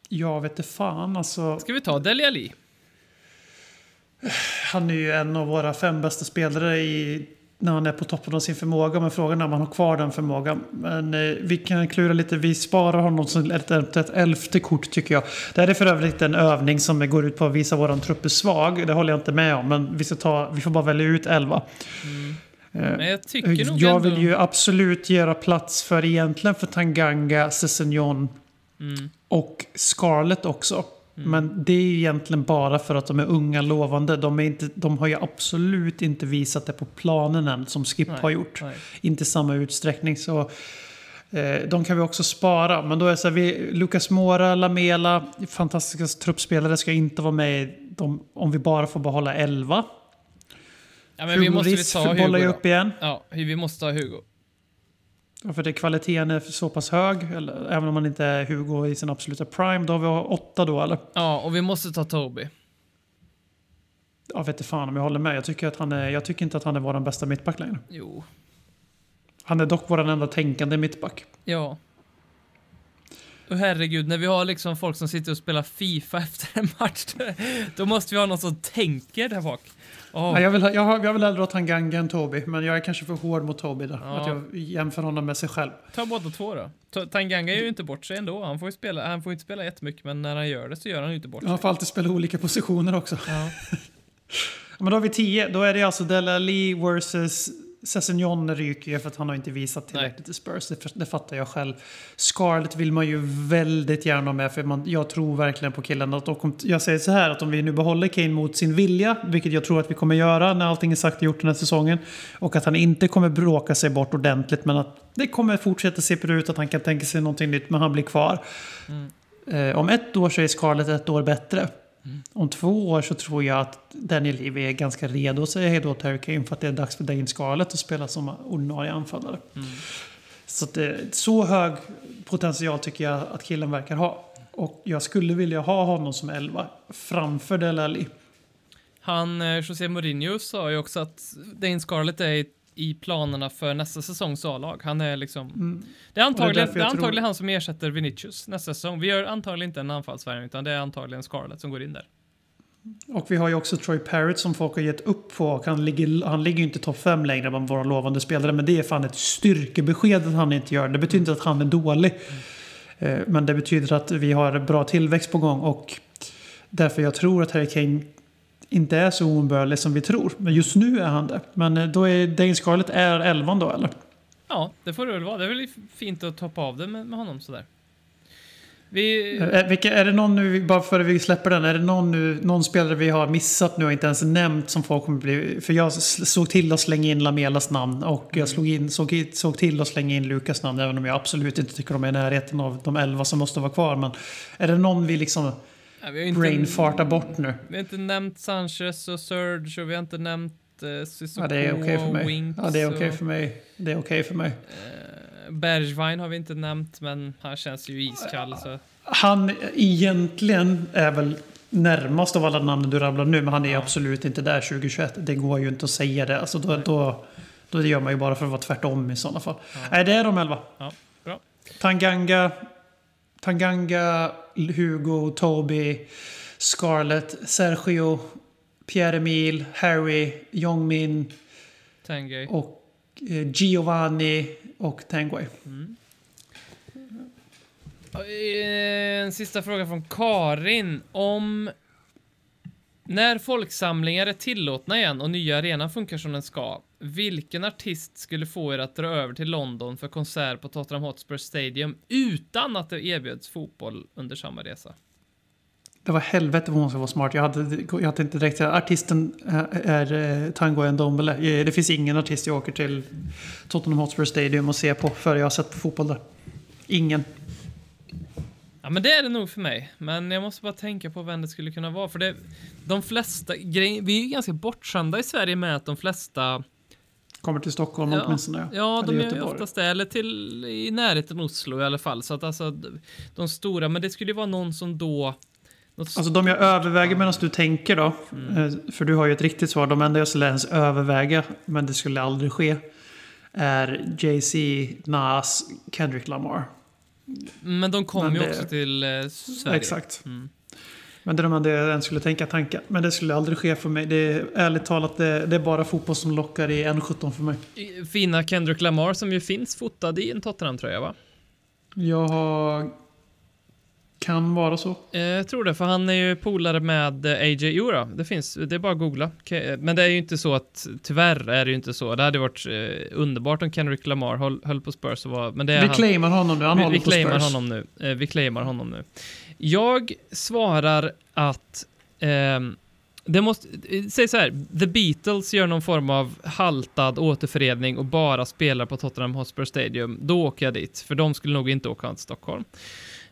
Jag vet inte fan alltså. Ska vi ta Dele Alli? Han är ju en av våra fem bästa spelare i, när han är på toppen av sin förmåga. Men frågan är om han har kvar den förmågan. Men eh, vi kan klura lite. Vi sparar honom som ett, ett, ett elfte kort tycker jag. Det här är för övrigt en övning som går ut på att visa våran trupp är svag. Det håller jag inte med om. Men vi, ska ta, vi får bara välja ut elva. Eh, Men jag tycker nog jag ändå... vill ju absolut göra plats för egentligen för Tanganga, Sessignon Mm. och Scarlett också. Men det är ju egentligen bara för att de är unga lovande. De, är inte, de har ju absolut inte visat det på planen än som Skip Nej, har gjort. nej. Inte i samma utsträckning. Så eh, de kan vi också spara. Men då är det så här, vi, Lucas Mora, Lamela, fantastiska truppspelare ska inte vara med de, om vi bara får behålla 11. Ja, men vi måste Riss ta Hugo ju upp igen. Ja, vi måste ta Hugo. Ja, För det kvaliteten är så pass hög, eller, även om man inte är Hugo i sin absoluta prime. Då har vi åtta då, eller? Ja, och vi måste ta Toby. Jag vet inte fan om jag håller med. Jag tycker, att han är, jag tycker inte att han är vår bästa mittback längre. Jo. Han är dock vår enda tänkande mittback. Ja. Och herregud, när vi har liksom folk som sitter och spelar FIFA [laughs] efter en match, då måste vi ha någon som tänker där bak. Åh, Ja, jag, vill, jag, jag vill hellre ha Tanganga än Toby, men jag är kanske för hård mot Toby där. Ja. Att jag jämför honom med sig själv. Ta båda två då. Ta- Tanganga är ju inte bort sig ändå. Han får ju spela, han får inte spela jättemycket, men när han gör det så gör han ju inte bort sig. Han får alltid spela olika positioner också. Ja. [laughs] Men då har vi 10. Då är det alltså Dele Alli versus Sessignon ryker ju för att han har inte visat tillräckligt i Spurs. Det, det fattar jag själv. Scarlett vill man ju väldigt gärna ha med för man, jag tror verkligen på killen. Att, och om, jag säger så här att om vi nu behåller Kane mot sin vilja, vilket jag tror att vi kommer göra när allting är sagt och gjort den här säsongen. Och att han inte kommer bråka sig bort ordentligt men att det kommer fortsätta se ut att han kan tänka sig någonting nytt men han blir kvar. Eh, om ett år så är Scarlett ett år bättre. Om två år så tror jag att Daniel Levy är ganska redo att säga hej då till Harry Kane för att det är dags för Dane Scarlett att spela som ordinarie anfallare. Så, att det, så hög potential tycker jag att killen verkar ha. Och jag skulle vilja ha honom som elva framför Dele Alli. Han, eh, José Mourinho sa ju också att Dane Scarlett är i, i planerna för nästa säsongs A-lag. Han är liksom... Det är antagligen, Mm. därför det är antagligen tror- han som ersätter Vinicius nästa säsong. Vi gör antagligen inte en anfallsvärvning, utan det är antagligen Scarlett som går in där. Och vi har ju också Troy Parrott som folk har gett upp på. Han ligger, han ligger ju inte topp 5 längre bland våra lovande spelare. Men det är fan ett styrkebesked att han inte gör det. Det betyder inte att han är dålig. Eh, Men det betyder att vi har bra tillväxt på gång. Och därför jag tror att Harry Kane inte är så oumbärlig som vi tror. Men just nu är han det. Men eh, då är Dane Scarlett är 11 då eller? Ja, det får det väl vara. Det är väl fint att toppa av det med, med honom sådär. Vi... Eh, Vilka, är det någon nu, bara före vi släpper den, är det någon, nu, någon spelare vi har missat nu och inte ens nämnt som folk kommer bli... För jag såg till att slänga in Lamelas namn och jag slog in, såg, såg till att slänga in Lukas namn även om jag absolut inte tycker de är i närheten av de elva som måste vara kvar. Men är det någon vi liksom Ja, vi har inte- brainfartar bort nu? Vi har inte nämnt Sanchez och Surge och vi har inte nämnt uh, Sissoko Ja, det är okej för och mig. Winks Ja, det är okej och, för mig. Det är okej för mig. eh, Bergwijn har vi inte nämnt, men han känns ju iskall. Så. Han egentligen är väl närmast av alla namn du rabblar nu, men han är absolut inte där 2021. Det går ju inte att säga det. Alltså då, då, då gör man ju bara för att vara tvärtom i sådana fall. Nej, det är de elva. Ja, bra. Tanganga, Tanganga, Hugo, Toby, Scarlett, Sergio, Pierre-Emil, Harry, Jongmin Tengay. och eh, Giovanni och Tanguay. Eh, En sista fråga från Karin. Om... När folksamlingar är tillåtna igen och nya arenan funkar som den ska, vilken artist skulle få er att dra över till London för konsert på Tottenham Hotspur Stadium utan att det erbjöds fotboll under samma resa? Det var helvete vad hon ska vara smart. Jag hade, jag hade inte direkt Artisten är, är eh, Tango Ndombele. Eh, Det finns ingen artist jag åker till Tottenham Hotspur Stadium och ser på före jag har sett fotboll där. Ingen. Ja, men det är det nog för mig. Men jag måste bara tänka på vem det skulle kunna vara. För det, de flesta grejer, vi är ju ganska bortskämda i Sverige med att de flesta Kommer till Stockholm Ja, åtminstone. Ja, Eller de är ju oftast det. Eller till i närheten Oslo i alla fall. Så att alltså, de stora, men det skulle ju vara någon som då... Alltså de jag överväger medan du tänker då. eh, För du har ju ett riktigt svar. De enda jag skulle ens överväga, men det skulle aldrig ske. Är Jay-Z, Nas, Kendrick Lamar. men de kommer men ju det- också till eh, Sverige. Exakt. Mm. Men det är de jag ens skulle tänka tankar. Men det skulle aldrig ske för mig. Det är ärligt talat, det, det är bara fotboll som lockar i 1.17 för mig. Fina Kendrick Lamar som ju finns fotad i en Tottenham-tröja, va? Jag har... Kan vara så. Eh, Jag tror det, för han är ju polare med eh, AJ Jura. Det finns, det är bara att googla. Ke- Men det är ju inte så att, tyvärr är det ju inte så. Det hade varit eh, underbart om Kendrick Lamar höll, höll på Spurs och var, men det är Vi han. claimar honom nu. Han vi, håller vi på claimar Spurs. honom nu. Eh, vi claimar honom nu. Jag svarar att ehm, det måste, eh, säg så här, The Beatles gör någon form av haltad återförening och bara spelar på Tottenham Hotspur Stadium, då åker jag dit, för de skulle nog inte åka till Stockholm.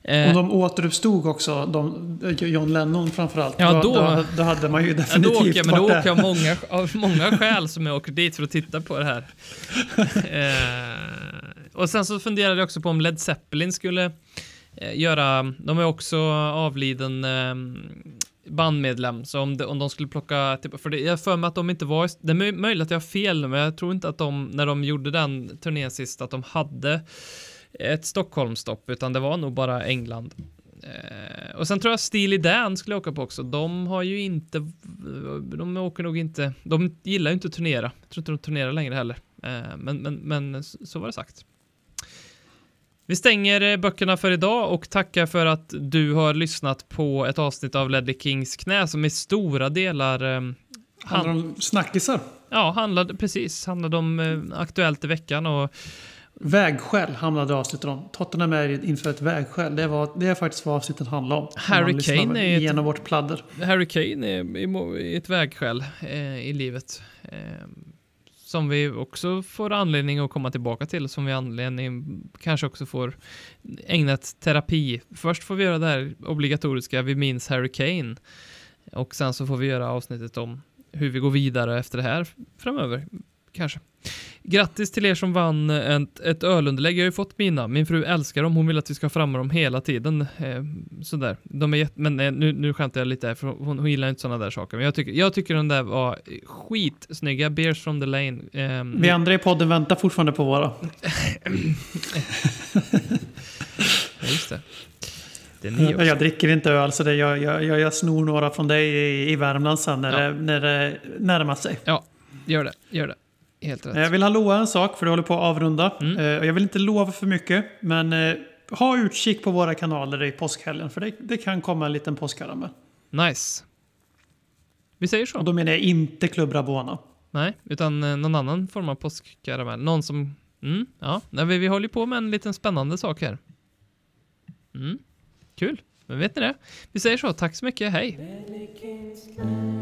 Eh, Om de återuppstod också, de, John Lennon framförallt. Ja, då- då, då hade man ju Ja, då definitivt åker jag, men då åker jag många, [laughs] av många skäl som jag åker dit för att titta på det här. eh, och sen så funderade jag också på om Led Zeppelin skulle eh, göra, de är också avliden eh, bandmedlem, så om, de, om de skulle plocka, typ, för det, jag för mig att de inte var, det är möj- möjligt att jag har fel men jag tror inte att de, när de gjorde den turnén sist, att de hade ett Stockholmstopp, utan det var nog bara England. Eh, och sen tror jag Steely Dan skulle jag åka på också. De har ju inte, de åker nog inte, de gillar ju inte att turnera. Jag tror inte de turnerar längre heller. Eh, men, men, men så så var det sagt. Vi stänger eh, böckerna för idag och tackar för att du har lyssnat på ett avsnitt av Ledley Kings knä som i stora delar eh, Handlar om snackisar. ja, handlade precis, handlade om eh, Aktuellt i veckan och Vägskäl hamnade avsnittet om. Tottenham är inför ett vägskäl. Det, var, det är faktiskt vad avsnittet handlar om. Harry Kane är ett- Genom vårt pladder. Harry Kane är ett vägskäl eh, i livet. Eh, som vi också får anledning att komma tillbaka till, som vi anledning kanske också får ägna ett terapi. Först får vi göra det här obligatoriska, vi minns Harry Kane. Och sen så får vi göra avsnittet om hur vi går vidare efter det här framöver, kanske. Grattis till er som vann ett, ett ölunderlägg. Jag har ju fått mina. Min fru älskar dem. Hon vill att vi ska ha framme dem hela tiden. Eh, sådär. De är jätte, men eh, nu, nu skämtar jag lite här, för hon, hon gillar inte sådana där saker. Men jag tycker, jag tycker den där var skitsnygga. Beers from the lane. Eh, Vi andra i podden väntar fortfarande på våra. ja, just det. Jag dricker inte öl, så det, jag, jag, jag, jag snor några från dig i, i Värmland sen när, Ja. det, när det närmar sig. Ja, gör det. Gör det. Helt rätt. Jag vill ha lova en sak, för det håller på att avrunda. Mm. Eh, och Jag vill inte lova för mycket, men eh, ha utkik på våra kanaler i påskhelgen, för det, det kan komma en liten påskkaramell. Nice. Vi säger Och så. då menar jag inte Club Rabona. Nej, utan eh, någon annan form av påskkaramell. Någon som... Mm, ja, Nej, vi, vi håller på med en liten spännande sak här. Mm, kul. Men vet ni det? Vi säger så. Tack så mycket. Hej.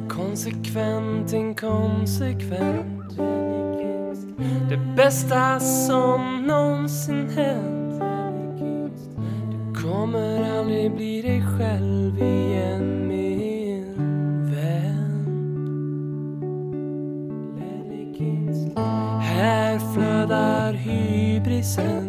Konsekvent, inkonsekvent Det bästa som någonsin hänt Du kommer aldrig bli dig själv igen min vän Här flödar hybrisen